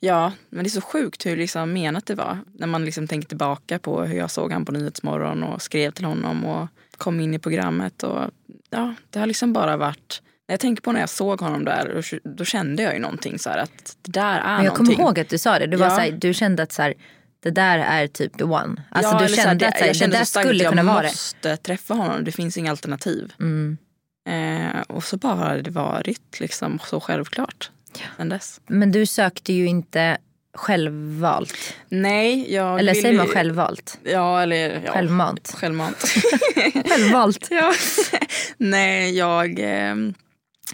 Ja, men det är så sjukt hur liksom menat det var. När man liksom tänker tillbaka på hur jag såg han på Nyhetsmorgon och skrev till honom och kom in i programmet. Och, ja, det har liksom bara varit Jag tänker på när jag såg honom där, då kände jag ju någonting så här att det där är Men jag någonting. kommer ihåg att du sa det. Du, var Ja. så här, du kände att så här, det där är typ the one. Alltså Ja, du så här, kände att så jag det kände där så skulle kunna vara Jag det. måste träffa honom, det finns inga alternativ. Mm. Eh, och så bara har det varit liksom så självklart sen dess. Men du sökte ju inte självvalt. Nej, jag Eller vill säger man självvalt? Ja, eller ja. Självmant. Självmant. [laughs] Självvalt. [laughs] ja. Nej, jag, eh,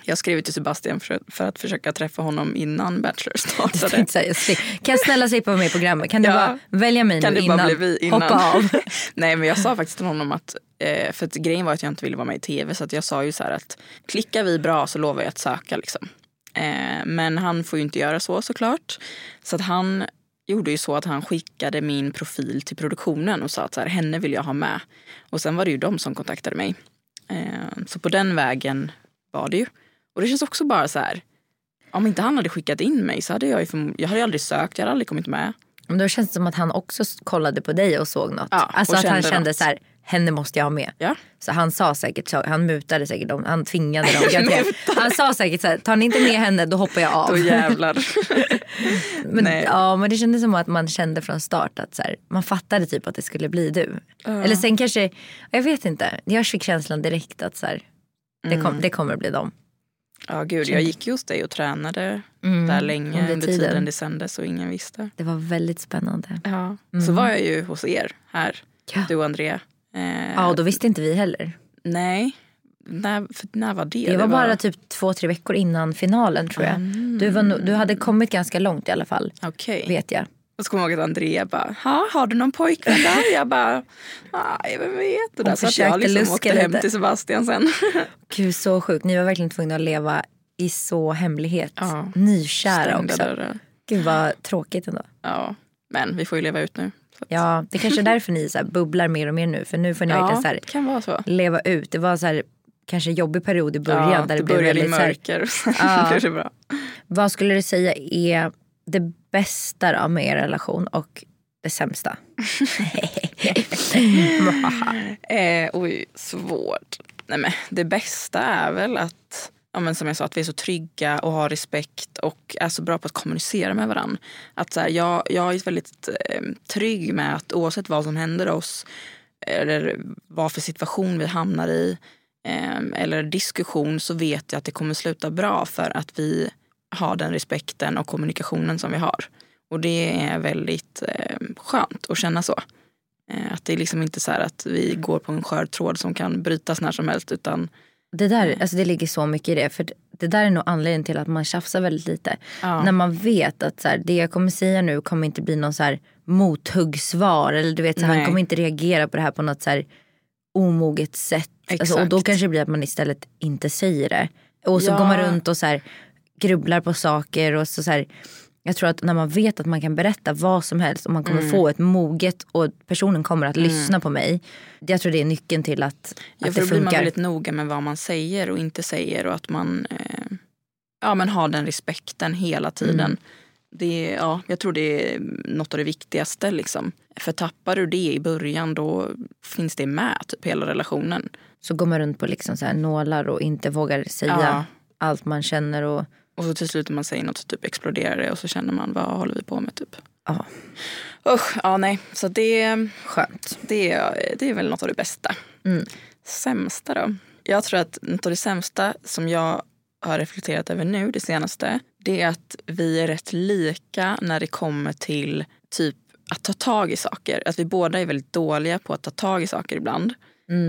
jag skrev till Sebastian för, för att försöka träffa honom innan Bachelor [laughs] startade. säga, Kan jag snälla slippa vara med i programmet? Kan du Ja. bara välja mig Kan nu innan? bli vi innan? Hoppa av. Nej men jag sa faktiskt till honom att, eh, för att grejen var att jag inte ville vara med i tv så jag sa ju så här att klickar vi bra så lovar jag att söka liksom. Eh, men han får ju inte göra så såklart. Så att han gjorde ju så att han skickade min profil till produktionen och sa att så här, henne vill jag ha med. Och sen var det ju de som kontaktade mig. Eh, så på den vägen var det ju. Och det känns också bara så här, om inte han hade skickat in mig så hade jag ju, förmo- jag hade aldrig sökt, jag hade aldrig kommit med. Men då känns det som att han också kollade på dig och såg något. Ja, alltså och att han kände något. så här, henne måste jag ha med. Ja. Så han sa säkert så, han mutade säkert dem, han tvingade dem. [laughs] han sa säkert så här, tar ni inte med henne då hoppar jag av. Då jävlar. [laughs] men, Nej. ja, men det kändes som att man kände från start att så här, man fattade typ att det skulle bli du. Eller sen kanske, jag vet inte, jag fick känslan direkt att så här, det, kom, Mm. det kommer bli dem. Ja gud, jag gick ju hos dig och tränade där länge under under, tiden. tiden. det sändes och ingen visste. Det var väldigt spännande. Ja. Så var jag ju hos er här, Ja. du och Andrea. Eh, Ja, och då visste inte vi heller. Nej, när, för när var det? Det var bara typ två, tre veckor innan finalen tror jag. Du, var, du hade kommit ganska långt i alla fall, Okej. vet jag. Och så kommer jag ihåg att Andrea bara, "Ha, har du någon pojkvän där? Jag bara, nej vem vet. Och där så att försökte jag liksom åkte hem till Sebastian sen. [laughs] Gud så sjukt, ni var verkligen tvungna att leva i så hemlighet. Ja. Nykära Stängda också. dörrar. Gud vad tråkigt ändå. Ja, men vi får ju leva ut nu. Ja, det kanske är därför ni så här bubblar mer och mer nu. För nu får ni verkligen så här, kan vara så. leva ut. Det var så här, kanske en jobbig period i början. ja, där det, det blev började i så här, mörker och sen Ja. [laughs] blev det bra. Vad skulle du säga är det bästa då med er relation och det sämsta? [laughs] Eh, oj, svårt. Nej, men det bästa är väl att, ja, men som jag sa, att vi är så trygga och har respekt och är så bra på att kommunicera med varandra. Att, så här, jag, jag är väldigt eh, trygg med att oavsett vad som händer oss eller vad för situation vi hamnar i eh, eller diskussion så vet jag att det kommer sluta bra för att vi har den respekten och kommunikationen som vi har. Och det är väldigt eh, skönt att känna så. Eh, Att det är liksom inte så här att vi går på en skör tråd som kan brytas när som helst. Utan det, där, alltså det ligger så mycket i det. För det där är nog anledningen till att man tjafsar väldigt lite. Ja. När man vet att så här, det jag kommer säga nu kommer inte bli någon så här mothuggsvar. Eller du vet, så här, han kommer inte reagera på det här på något så här omoget sätt. Alltså, och då kanske det blir att man istället inte säger det. Och så Ja. går man runt och så här, grubblar på saker. Och så, så här, jag tror att när man vet att man kan berätta vad som helst och man kommer Mm. få ett moget och personen kommer att lyssna på mig. Jag tror det är nyckeln till att, ja, att för det då blir man funkar. väldigt noga med vad man säger och inte säger och att man eh, ja, men har den respekten hela tiden. Mm. Det, ja, jag tror det är något av det viktigaste. Liksom. För tappar du det i början då finns det med typ hela relationen. Så går man runt på liksom så nålar och inte vågar säga Ja. allt man känner. Och, Och så till slut när man säger något så typ exploderar det och så känner man vad håller vi på med typ. ja, Usch, ja nej. Så det, skönt. det, är- det är väl något av det bästa. Mm. Sämsta då? Jag tror att något av det sämsta som jag har reflekterat över nu det senaste det är att vi är rätt lika när det kommer till typ att ta tag i saker. Att vi båda är väldigt dåliga på att ta tag i saker ibland.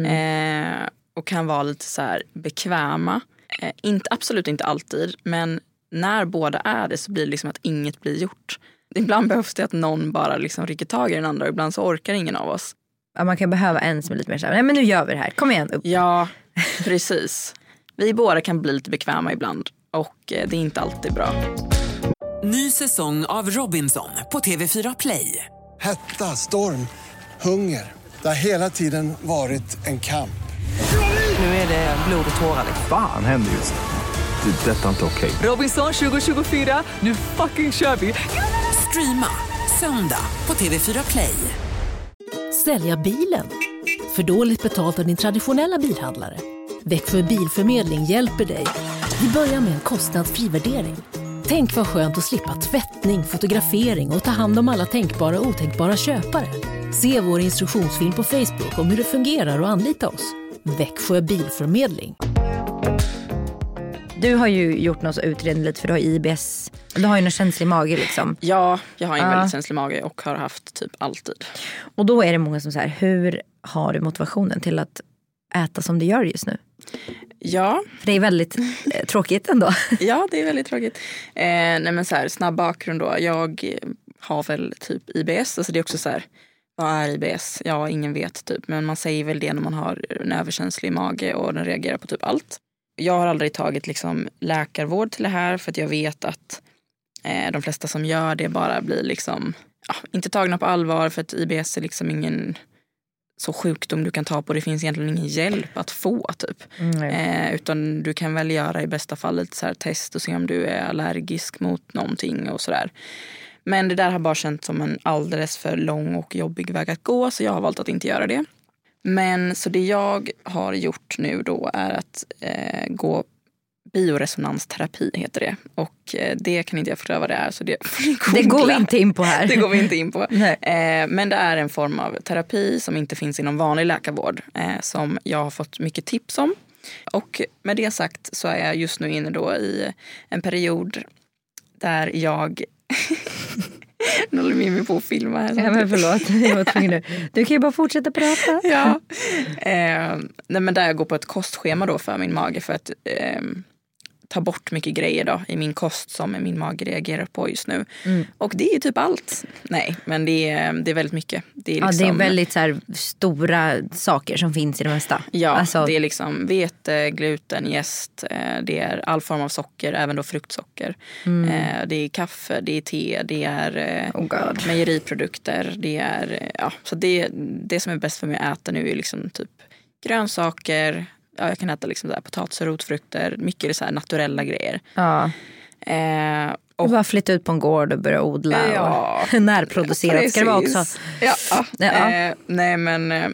Eh, och kan vara lite så här bekväma. Eh, inte, absolut inte alltid, men när båda är det så blir det liksom att inget blir gjort. Ibland behövs det att någon bara liksom rycker tag i den andra och ibland så orkar ingen av oss. Ja, man kan behöva en som är lite mer såhär, nej men nu gör vi det här, kom igen upp. Ja, precis. [laughs] Vi båda kan bli lite bekväma ibland och eh, det är inte alltid bra. Ny säsong av Robinson på TV4 Play. Hetta, storm, hunger. Det har hela tiden varit en kamp. Nu är det blod och tårar. liksom. Fan händer just nu. Det. är Detta är inte okej. Robinson 2024, nu fucking kör vi! Streama söndag på TV4 Play. Sälja bilen? För dåligt betalt av din traditionella bilhandlare? Växjö Bilförmedling hjälper dig. Vi börjar med en kostnadsfri värdering. Tänk vad skönt att slippa tvättning, fotografering och ta hand om alla tänkbara och otänkbara köpare. Se vår instruktionsfilm på Facebook om hur det fungerar och anlita oss. Växjö Bilförmedling. Du har ju gjort någon utredning lite för du har IBS. Du har ju en känslig mage liksom. Ja, jag har en Ja. väldigt känslig mage och har haft typ alltid. Och då är det många som säger, hur har du motivationen till att äta som du gör just nu? Ja, För det är väldigt eh, tråkigt ändå. [laughs] ja det är väldigt tråkigt. Eh, nej men så här, snabb bakgrund då. Jag har väl typ IBS. Alltså det är också så här, vad är IBS? Ja, ingen vet typ. Men man säger väl det när man har en överkänslig mage och den reagerar på typ allt. Jag har aldrig tagit liksom läkarvård till det här för att jag vet att eh, de flesta som gör det bara blir liksom, ja, inte tagna på allvar för att IBS är liksom ingen så sjukdom du kan ta på. Det finns egentligen ingen hjälp att få typ. Eh, utan du kan väl göra i bästa fall ett så här test och se om du är allergisk mot någonting och sådär. Men det där har bara känts som en alldeles för lång och jobbig väg att gå så jag har valt att inte göra det. Men så det jag har gjort nu då är att eh, gå bioresonansterapi heter det. Och eh, det kan inte jag förklara vad det är så det [laughs] Det går vi inte in på här. [laughs] Det går vi inte in på. [laughs] Eh, men det är en form av terapi som inte finns inom vanlig läkarvård. Eh, som jag har fått mycket tips om. Och med det sagt så är jag just nu inne då i en period där jag... nu håller Mimmi på att filma här. Ja, men förlåt, jag var tvungen. [laughs] Du kan ju bara fortsätta prata. Ja. Eh, nej, men där jag går på ett kostschema då för min mage för att eh, ta bort mycket grejer då i min kost som min mage reagerar på just nu. Mm. Och det är typ allt. Nej, men det är, det är väldigt mycket. Det är, Ja, liksom, det är väldigt så här, stora saker som finns i det mesta. Ja, Alltså- det är liksom vete, gluten, jäst, eh, det är all form av socker, även då fruktsocker. Eh, Det är kaffe, det är te, det är eh, Oh mejeriprodukter. Det är, ja, så det, det som är bäst för mig att äta nu är liksom typ grönsaker, ja, jag kan äta liksom så här potatis och rotfrukter, mycket så här naturella grejer. Ja. Eh, Och bara flytta ut på en gård och börja odla. Ja, och [laughs] närproducerat ska det vara också. Ja, ja. Ja. Eh, nej men, eh,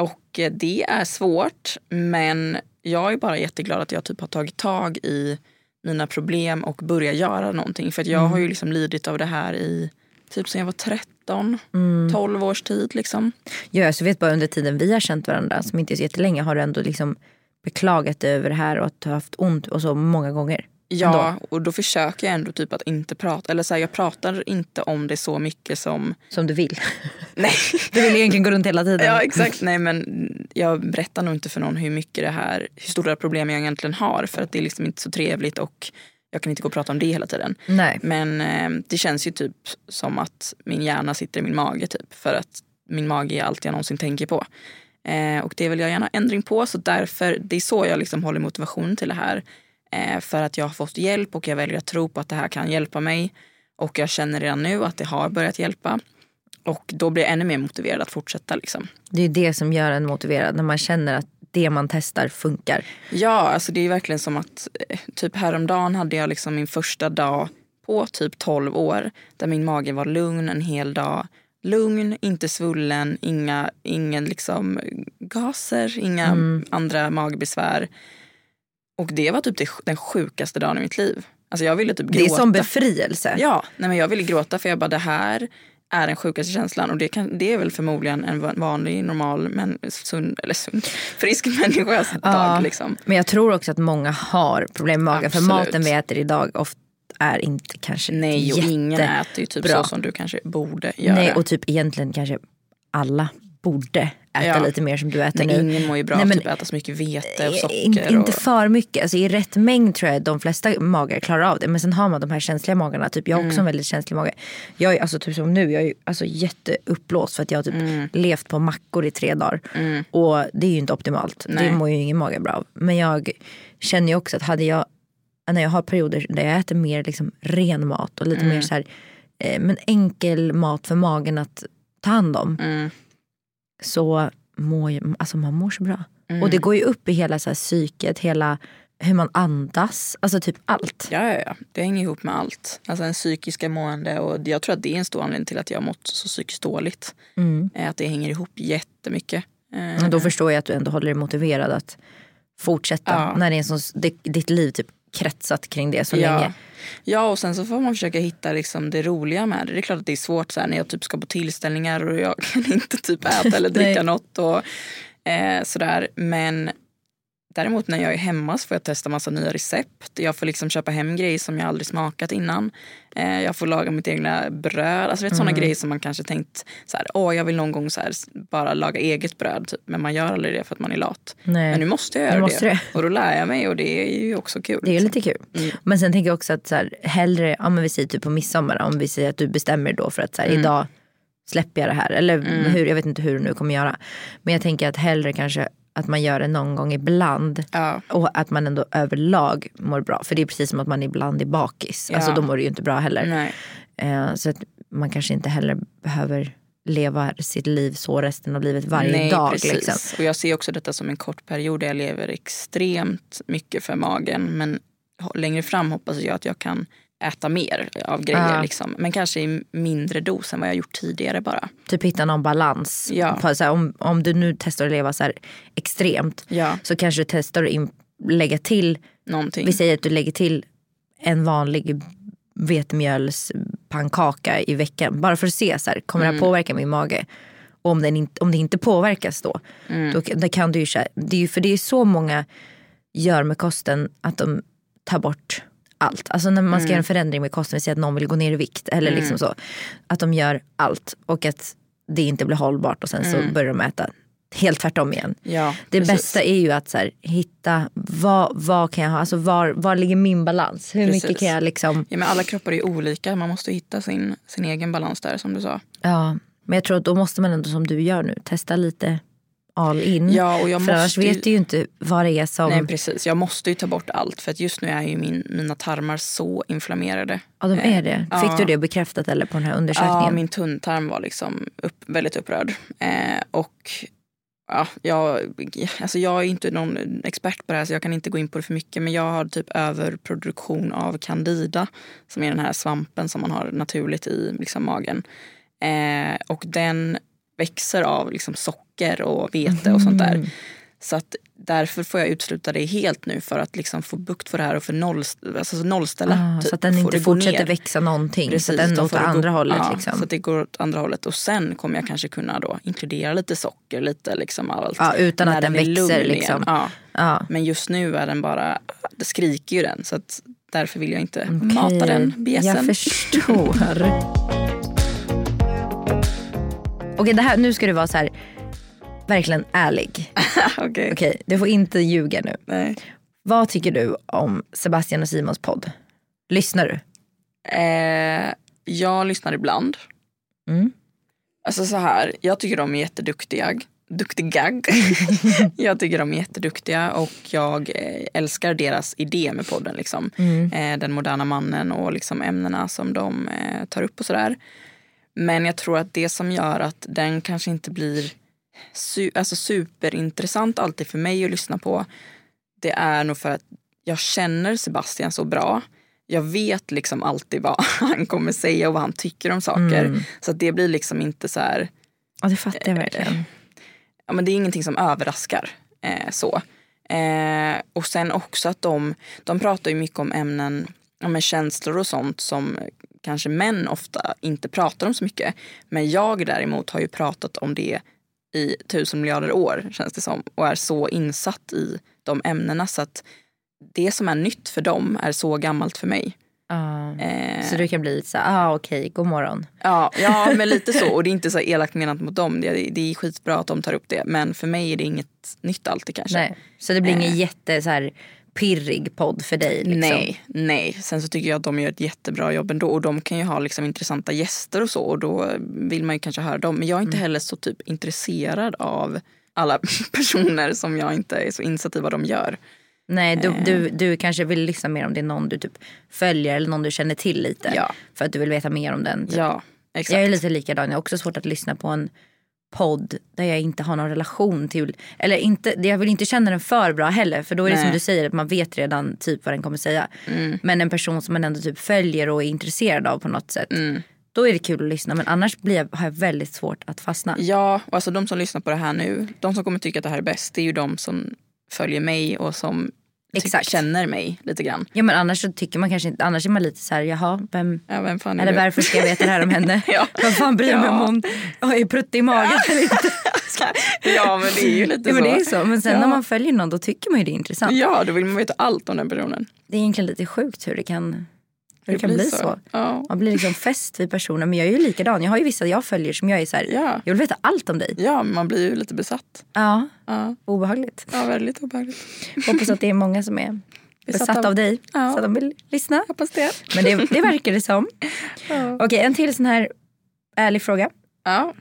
och det är svårt men jag är bara jätteglad att jag typ har tagit tag i mina problem och börjat göra någonting. För jag Mm. har ju liksom lidit av det här i typ sen jag var 13, Mm. 12 års tid liksom. Ja, så vet bara under tiden vi har känt varandra, som inte är så jättelänge, har du ändå liksom beklagat dig över det här och att du har haft ont och så många gånger. Ja, Ändå. och då försöker jag ändå typ att inte prata, eller så här, jag pratar inte om det så mycket som Som du vill. Nej. [laughs] Du vill egentligen gå runt hela tiden. Ja exakt, nej men jag berättar nog inte för någon hur mycket det här, hur stora problem jag egentligen har för att det är liksom inte så trevligt och jag kan inte gå och prata om det hela tiden. Nej. Men eh, det känns ju typ som att min hjärna sitter i min mage typ för att min mage är allt jag någonsin tänker på. Eh, och det vill jag gärna ändring på så därför, det är så jag liksom håller motivation till det här. Eh, för att jag har fått hjälp och jag väljer att tro på att det här kan hjälpa mig. Och jag känner redan nu att det har börjat hjälpa. Och då blir jag ännu mer motiverad att fortsätta. Liksom. Det är ju det som gör en motiverad, när man känner att det man testar funkar. Ja, alltså det är verkligen som att eh, typ häromdagen hade jag liksom min första dag på typ 12 år där min mage var lugn en hel dag. Lugn, inte svullen, inga ingen liksom gaser, inga andra magbesvär. Och det var typ den sjukaste dagen i mitt liv. Alltså jag ville typ gråta. Det är som befrielse. Ja, nej men jag ville gråta för jag bara det här är den sjukaste känslan och det, kan, det är väl förmodligen en va- vanlig, normal, men sund, eller sund, [laughs] frisk människas dag. Liksom. Men jag tror också att många har problem med magen. För Absolut. maten vi äter idag ofta är inte kanske Nej, och jätte... ingen äter ju typ bra. så som du kanske borde göra. Nej, och typ egentligen kanske alla borde äta Ja. lite mer som du äter Nej, nu. ingen mår ju bra Nej, av men- typ äta så mycket vete och Eh, socker. Inte, inte och... för mycket. Alltså, I rätt mängd tror jag de flesta magar klarar av det. Men sen har man de här känsliga magarna. Typ, jag har Mm. också en väldigt känslig mage. Jag är alltså, typ som nu, jag är alltså, jätteuppblåst för att jag har typ Mm. levt på mackor i tre dagar. Och det är ju inte optimalt. Nej. Det mår ju ingen mage bra av. Men jag känner ju också att hade jag, när jag har perioder där jag äter mer liksom, ren mat och lite Mm. mer så här, eh, men enkel mat för magen att ta hand om. Så mår alltså man mår så bra. Mm. Och det går ju upp i hela så här, psyket, hela hur man andas, alltså typ allt. Ja, ja, ja, det hänger ihop med allt. Alltså en psykiska mående och jag tror att det är en stor anledning till att jag har mått så psykiskt dåligt. Mm. Eh, Att det hänger ihop jättemycket. Eh, Och då förstår jag att du ändå håller dig motiverad att fortsätta Ja. när det är det, ditt liv typ kretsat kring det så ja. länge. Ja och sen så får man försöka hitta liksom det roliga med det. Det är klart att det är svårt så här, när jag typ ska på tillställningar och jag [laughs] kan inte typ äta eller [laughs] dricka något och eh, sådär. Men däremot när jag är hemma så får jag testa massa nya recept. Jag får liksom köpa hem grejer som jag aldrig smakat innan. Eh, jag får laga mitt egna bröd. Alltså vet, Mm. grejer som man kanske tänkt så här, åh jag vill någon gång så här, bara laga eget bröd. Typ. Men man gör aldrig det för att man är lat. Nej. Men nu måste jag göra måste det. det. Och då lär jag mig och det är ju också kul. Det är ju liksom. lite kul. Mm. Men sen tänker jag också att så här, hellre, ja men vi säger typ på midsommar, om vi säger att du bestämmer då för att så här, Mm. idag släpper jag det här. Eller Mm. hur, jag vet inte hur du nu kommer göra. Men jag tänker att hellre kanske att man gör det någon gång ibland. Ja. Och att man ändå överlag mår bra. För det är precis som att man ibland är bakis. Ja. Alltså då mår du ju inte bra heller. Eh, så att man kanske inte heller behöver leva sitt liv så resten av livet varje Nej, dag. Precis. Liksom. Och jag ser också detta som en kort period där jag lever extremt mycket för magen. Men längre fram hoppas jag att jag kan äta mer av grejer. Ja. Liksom. Men kanske i mindre dos än vad jag gjort tidigare bara. Typ hitta någon balans. Ja. På, så här, om, om du nu testar att leva så här extremt Ja, så kanske du testar att in, lägga till, någonting. vi säger att du lägger till en vanlig vetemjölspannkaka i veckan. Bara för att se, så här, kommer Mm. det här påverka min mage? Och om, den inte, om det inte påverkas då, Mm. då, då kan du ju, det är ju, för det är så många gör med kosten att de tar bort allt. Alltså när man ska göra en förändring med kosten, vi säger att någon vill gå ner i vikt eller liksom så. Att de gör allt och att det inte blir hållbart och sen så börjar de äta helt tvärtom igen. ja, Det precis. bästa är ju att så här, hitta vad, vad kan jag ha, alltså var, var ligger min balans? Hur Precis. mycket kan jag liksom, Ja, men alla kroppar är olika. Man måste hitta sin, sin egen balans där som du sa. ja. Men jag tror att då måste man ändå som du gör nu testa lite all in. Ja, och jag För annars ju- vet du ju inte vad det är som, Nej precis, jag måste ju ta bort allt för att just nu är ju min, mina tarmar så inflammerade. ja de är det. Fick ja. du det bekräftat eller på den här undersökningen? Ja, min tunntarm var liksom upp, väldigt upprörd. Eh, och ja, jag, alltså jag är inte någon expert på det här så jag kan inte gå in på det för mycket. Men jag har typ överproduktion av candida som är den här svampen som man har naturligt i liksom, magen. Eh, och den växer av liksom, socker och vete och sånt där. Så att därför får jag utesluta det helt nu för att liksom få bukt för det här och för noll, alltså nollställa. Ah, typ, så att den inte fortsätter ner. växa någonting. Precis, så att den åt andra gå, hållet. ja, liksom. Så att det går åt andra hållet. Och sen kommer jag kanske kunna då inkludera lite socker, lite liksom allt. Ja, utan att den lugn växer, liksom. Ja. ja. Men just nu är den bara, det skriker ju den. Så att därför vill jag inte Okej, mata den bjässen. Jag förstår. [laughs] Okej, det här, nu ska du vara så här, verkligen ärlig. [laughs] Okej. Okej, du får inte ljuga nu. Nej. Vad tycker du om Sebastian och Simons podd? Lyssnar du? Eh, jag lyssnar ibland. Mm. Alltså så här, jag tycker de är jätteduktiga. Duktiga. [laughs] jag tycker de är jätteduktiga och jag eh, älskar deras idé med podden. Liksom. Eh, den moderna mannen och liksom ämnena som de eh, tar upp och sådär. Men jag tror att det som gör att den kanske inte blir su- alltså superintressant alltid för mig att lyssna på. Det är nog för att jag känner Sebastian så bra. Jag vet liksom alltid vad [laughs] han kommer säga och vad han tycker om saker. Så att det blir liksom inte så här Ja, det fattar jag verkligen. ja, men det är ingenting som överraskar. Eh, så. Eh, och sen också att de, de pratar ju mycket om ämnen, med känslor och sånt som kanske män ofta inte pratar om så mycket. Men jag däremot har ju pratat om det i tusen miljarder år känns det som och är så insatt i de ämnena så att det som är nytt för dem är så gammalt för mig. Ja. Eh, Så du kan bli lite så här, ah, okej, god morgon. Ja, ja, [laughs] men lite så. Och det är inte så elakt menat mot dem. Det, det är skitbra att de tar upp det. Men för mig är det inget nytt alltid kanske. Nej. Så det blir Eh. jätte så här, pirrig podd för dig? Liksom. Nej, nej. Sen så tycker jag att de gör ett jättebra jobb ändå. Och de kan ju ha liksom intressanta gäster och så. Och då vill man ju kanske höra dem. Men jag är inte heller så typ intresserad av alla [laughs] personer som jag inte är så insatt i vad de gör. Nej, du, Eh. du, du kanske vill lyssna mer om det är någon du typ följer eller någon du känner till lite. Ja. För att du vill veta mer om den. Typ. Ja, exakt. Jag är lite likadan. Jag har också svårt att lyssna på en podd där jag inte har någon relation till. Eller inte, jag vill inte känna den för bra heller. För då är det Nej. som du säger att man vet redan typ vad den kommer säga. Men en person som man ändå typ följer och är intresserad av på något sätt. Då är det kul att lyssna. Men annars blir jag, har jag väldigt svårt att fastna. Ja, och alltså de som lyssnar på det här nu, de som kommer tycka att det här är bäst, det är ju de som följer mig och som Exakt. känner mig lite grann. Ja men annars så tycker man kanske inte, annars är man lite så här, jaha, vem, Ja, vem fan är eller du? varför ska jag veta det här om henne? [laughs] Ja. Vad fan bryr jag mig om Ja. hon har ju prutt i magen eller inte? [laughs] ja men det är ju lite Ja, så. men det är så. Men sen Ja. när man följer någon då tycker man ju det är intressant. Ja, då vill man veta allt om den personen. Det är egentligen lite sjukt hur det kan, hur det kan bli så. Ja. Man blir liksom fäst vid personen. Men jag är ju likadan. Jag har ju vissa jag följer som jag är så här, Ja. jag vill veta allt om dig. ja, man blir ju lite besatt. Ja, Ja, obehagligt. ja väldigt obehagligt. Hoppas att det är många som är [laughs] Besatt besatta av- av dig. Ja. Så att de vill lyssna. Hoppas det. Men det, det verkar det som. [laughs] Okej, en till sån här ärlig fråga. Ja.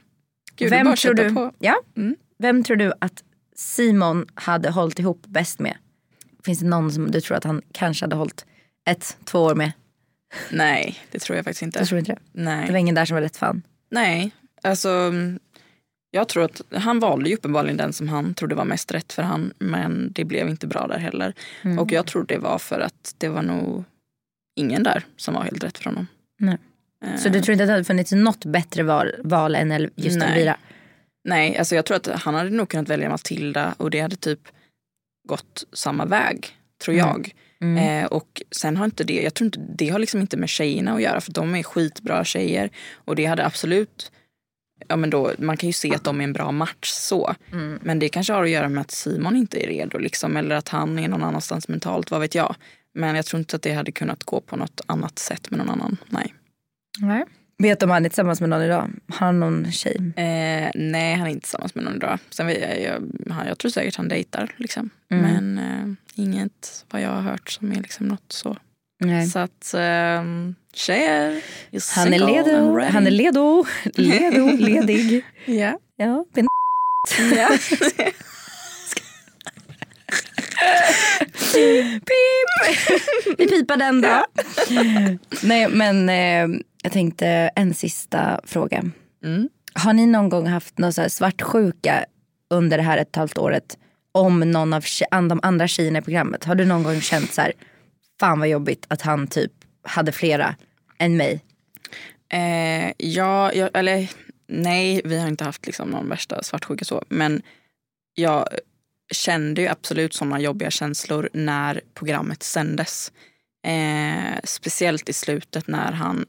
Gud, Vem bara tror, du, på. ja, Mm. vem tror du att Simon hade hållit ihop bäst med? Finns det någon som du tror att han kanske hade hållit ett, två år med? Nej, det tror jag faktiskt inte. Jag tror inte det. Det var Nej. ingen där som var rätt fan. Nej, alltså mm, jag tror att han valde ju uppenbarligen den som han trodde var mest rätt för han men det blev inte bra där heller. Mm. Och jag tror det var för att det var nog ingen där som var helt rätt för honom. Nej. Eh, Så du tror inte att det hade funnits något bättre val, val än just Nej. Elvira? Nej, alltså jag tror att han hade nog kunnat välja Matilda och det hade typ gått samma väg, tror Mm. jag. Mm. Eh, och sen har inte det, jag tror inte, det har liksom inte med tjejerna att göra för de är skitbra tjejer. Och det hade absolut, ja men då, man kan ju se att de är en bra match så. Mm. Men det kanske har att göra med att Simon inte är redo liksom, eller att han är någon annanstans mentalt, vad vet jag. Men jag tror inte att det hade kunnat gå på något annat sätt med någon annan. Nej. Nej. Vet du om han är tillsammans med någon idag? Har han någon tjej? Eh, nej, han är inte tillsammans med någon idag. Sen jag, jag, jag tror säkert han dejtar. Liksom. Mm. Men eh, inget vad jag har hört som är liksom något så. Nej. Så att eh, tjejer, Han är ledo, han är ledo, ledo, ledig. [laughs] Ja. Ja, ben- ja. [laughs] [laughs] Pip! Vi pipar den då. Nej men eh, jag tänkte en sista fråga. Mm. Har ni någon gång haft någon så här svartsjuka under det här ett halvt året om någon av de andra tjejerna i programmet? Har du någon gång känt så här, fan vad jobbigt att han typ hade flera än mig? Eh, ja, jag, eller nej, vi har inte haft liksom någon värsta svartsjuka så. Men jag kände ju absolut sådana jobbiga känslor när programmet sändes. Eh, speciellt i slutet när han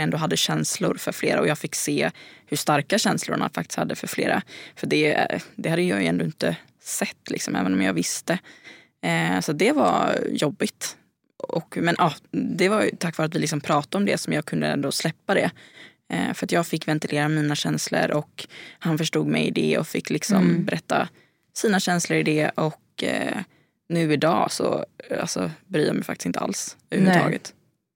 ändå hade känslor för flera och jag fick se hur starka känslor han faktiskt hade för flera. För det, det hade jag ju ändå inte sett, liksom, även om jag visste. Eh, så det var jobbigt. Och, men ja, det var tack vare att vi liksom pratade om det som jag kunde ändå släppa det. Eh, för att jag fick ventilera mina känslor och han förstod mig i det och fick liksom Mm. berätta sina känslor i det. Och eh, nu idag så eh, alltså, bryr jag mig faktiskt inte alls överhuvudtaget.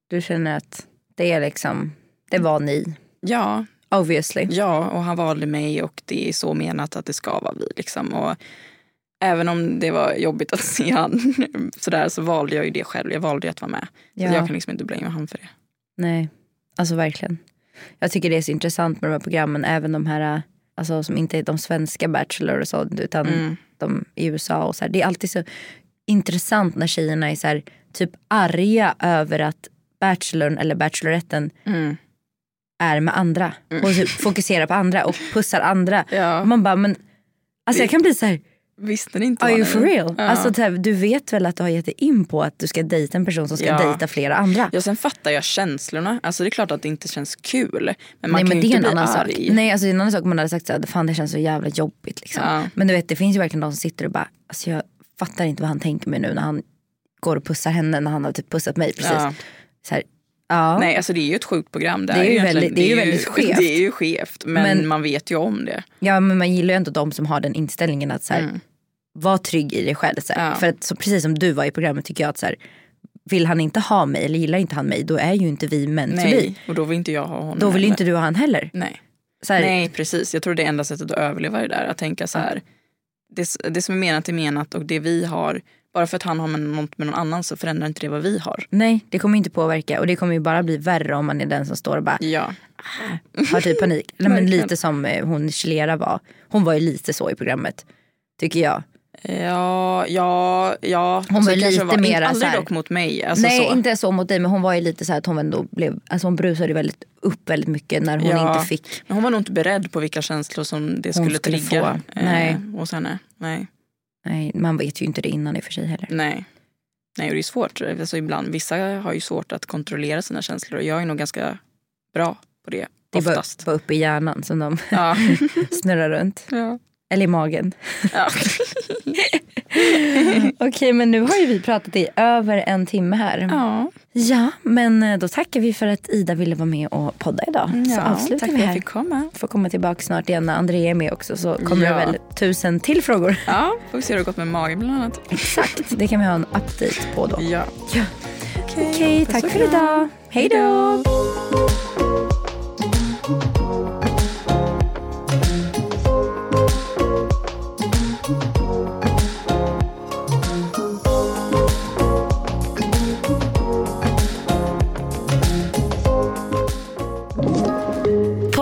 Du känner att det är liksom, det var ni. Ja, Obviously. ja, och han valde mig och det är så menat att det ska vara vi. Liksom. Och även om det var jobbigt att [laughs] se han sådär så valde jag ju det själv. Jag valde ju att vara med. Så Ja. jag kan liksom inte blamea han för det. Nej, alltså verkligen. Jag tycker det är så intressant med de här programmen, även de här alltså, som inte är de svenska Bachelor och sånt, utan Mm. de i USA. och så här. Det är alltid så intressant när tjejerna är så här, typ arga över att Bachelorn eller Bacheloretten Mm. är med andra. Och typ fokuserar på andra och pussar andra. [laughs] Ja. Man bara, men alltså jag kan bli så här, Visste ni inte are you for real? Ja. Alltså, så här, du vet väl att du har gett dig in på att du ska dejta en person som ska Ja. dejta flera andra? Ja, sen fattar jag känslorna. Alltså det är klart att det inte känns kul. Men man Nej kan men ju det är inte en bli annan arg. sak. Nej alltså det är en annan sak om man hade sagt såhär, fan det känns så jävla jobbigt liksom. Ja. Men du vet det finns ju verkligen de som sitter och bara, alltså jag fattar inte vad han tänker med nu när han går och pussar henne när han har typ pussat mig precis. Ja. Så här, ja. Nej, alltså det är ju ett sjukt program. Det, Det är ju väldigt- det är ju väldigt [laughs] skevt. Det är ju skevt, men, Men- man vet ju om det. ja men man gillar ju ändå de som har den inställningen att så här, Mm. Var trygg i dig själv. Så. Ja. För att så, precis som du var i programmet tycker jag att så här, vill han inte ha mig eller gillar inte han mig då är ju inte vi män. Nej, och då vill inte jag ha honom Då vill heller. inte du ha han heller. Nej. Här, Nej, precis. Jag tror det är enda sättet att överleva det där. Att tänka så här. Det, det som är menat är menat och det vi har, bara för att han har något med någon annan så förändrar inte det vad vi har. nej det kommer inte påverka och det kommer ju bara bli värre om man är den som står och bara Ja. har typ panik. [laughs] Nej, men lite som eh, hon Chilera var. Hon var ju lite så i programmet. Tycker jag. Ja, ja, ja. Hon var Så kanske lite mera Aldrig så här- dock mot mig. Alltså Nej så. inte så mot dig men hon var ju lite så här att hon ändå blev, alltså hon brusade väldigt upp väldigt mycket när hon Ja. inte fick. Men hon var nog inte beredd på vilka känslor som det skulle, skulle trigga få. Nej. Eh, hos henne. Nej. Nej, man vet ju inte det innan i och för sig heller. Nej. Nej, och det är svårt. Alltså ibland, vissa har ju svårt att kontrollera sina känslor och jag är nog ganska bra på det. Det är bara, bara uppe i hjärnan som de Ja. [laughs] snurrar runt. ja. Eller i magen. Ja. [laughs] Okej, men nu har ju vi pratat i över en timme här. ja. Ja, men eh, då tackar vi för att Ida ville vara med och podda idag. Så ja. avslutar Tack vi för att jag här. fick komma. Får komma tillbaka snart igen när André är med också så kommer Ja. det väl tusen till frågor. Ja, får vi se hur det har gått med magen bland annat. Exakt, det kan vi ha en update på då. Ja. Ja. Okej, puss tack och för idag. Hej då!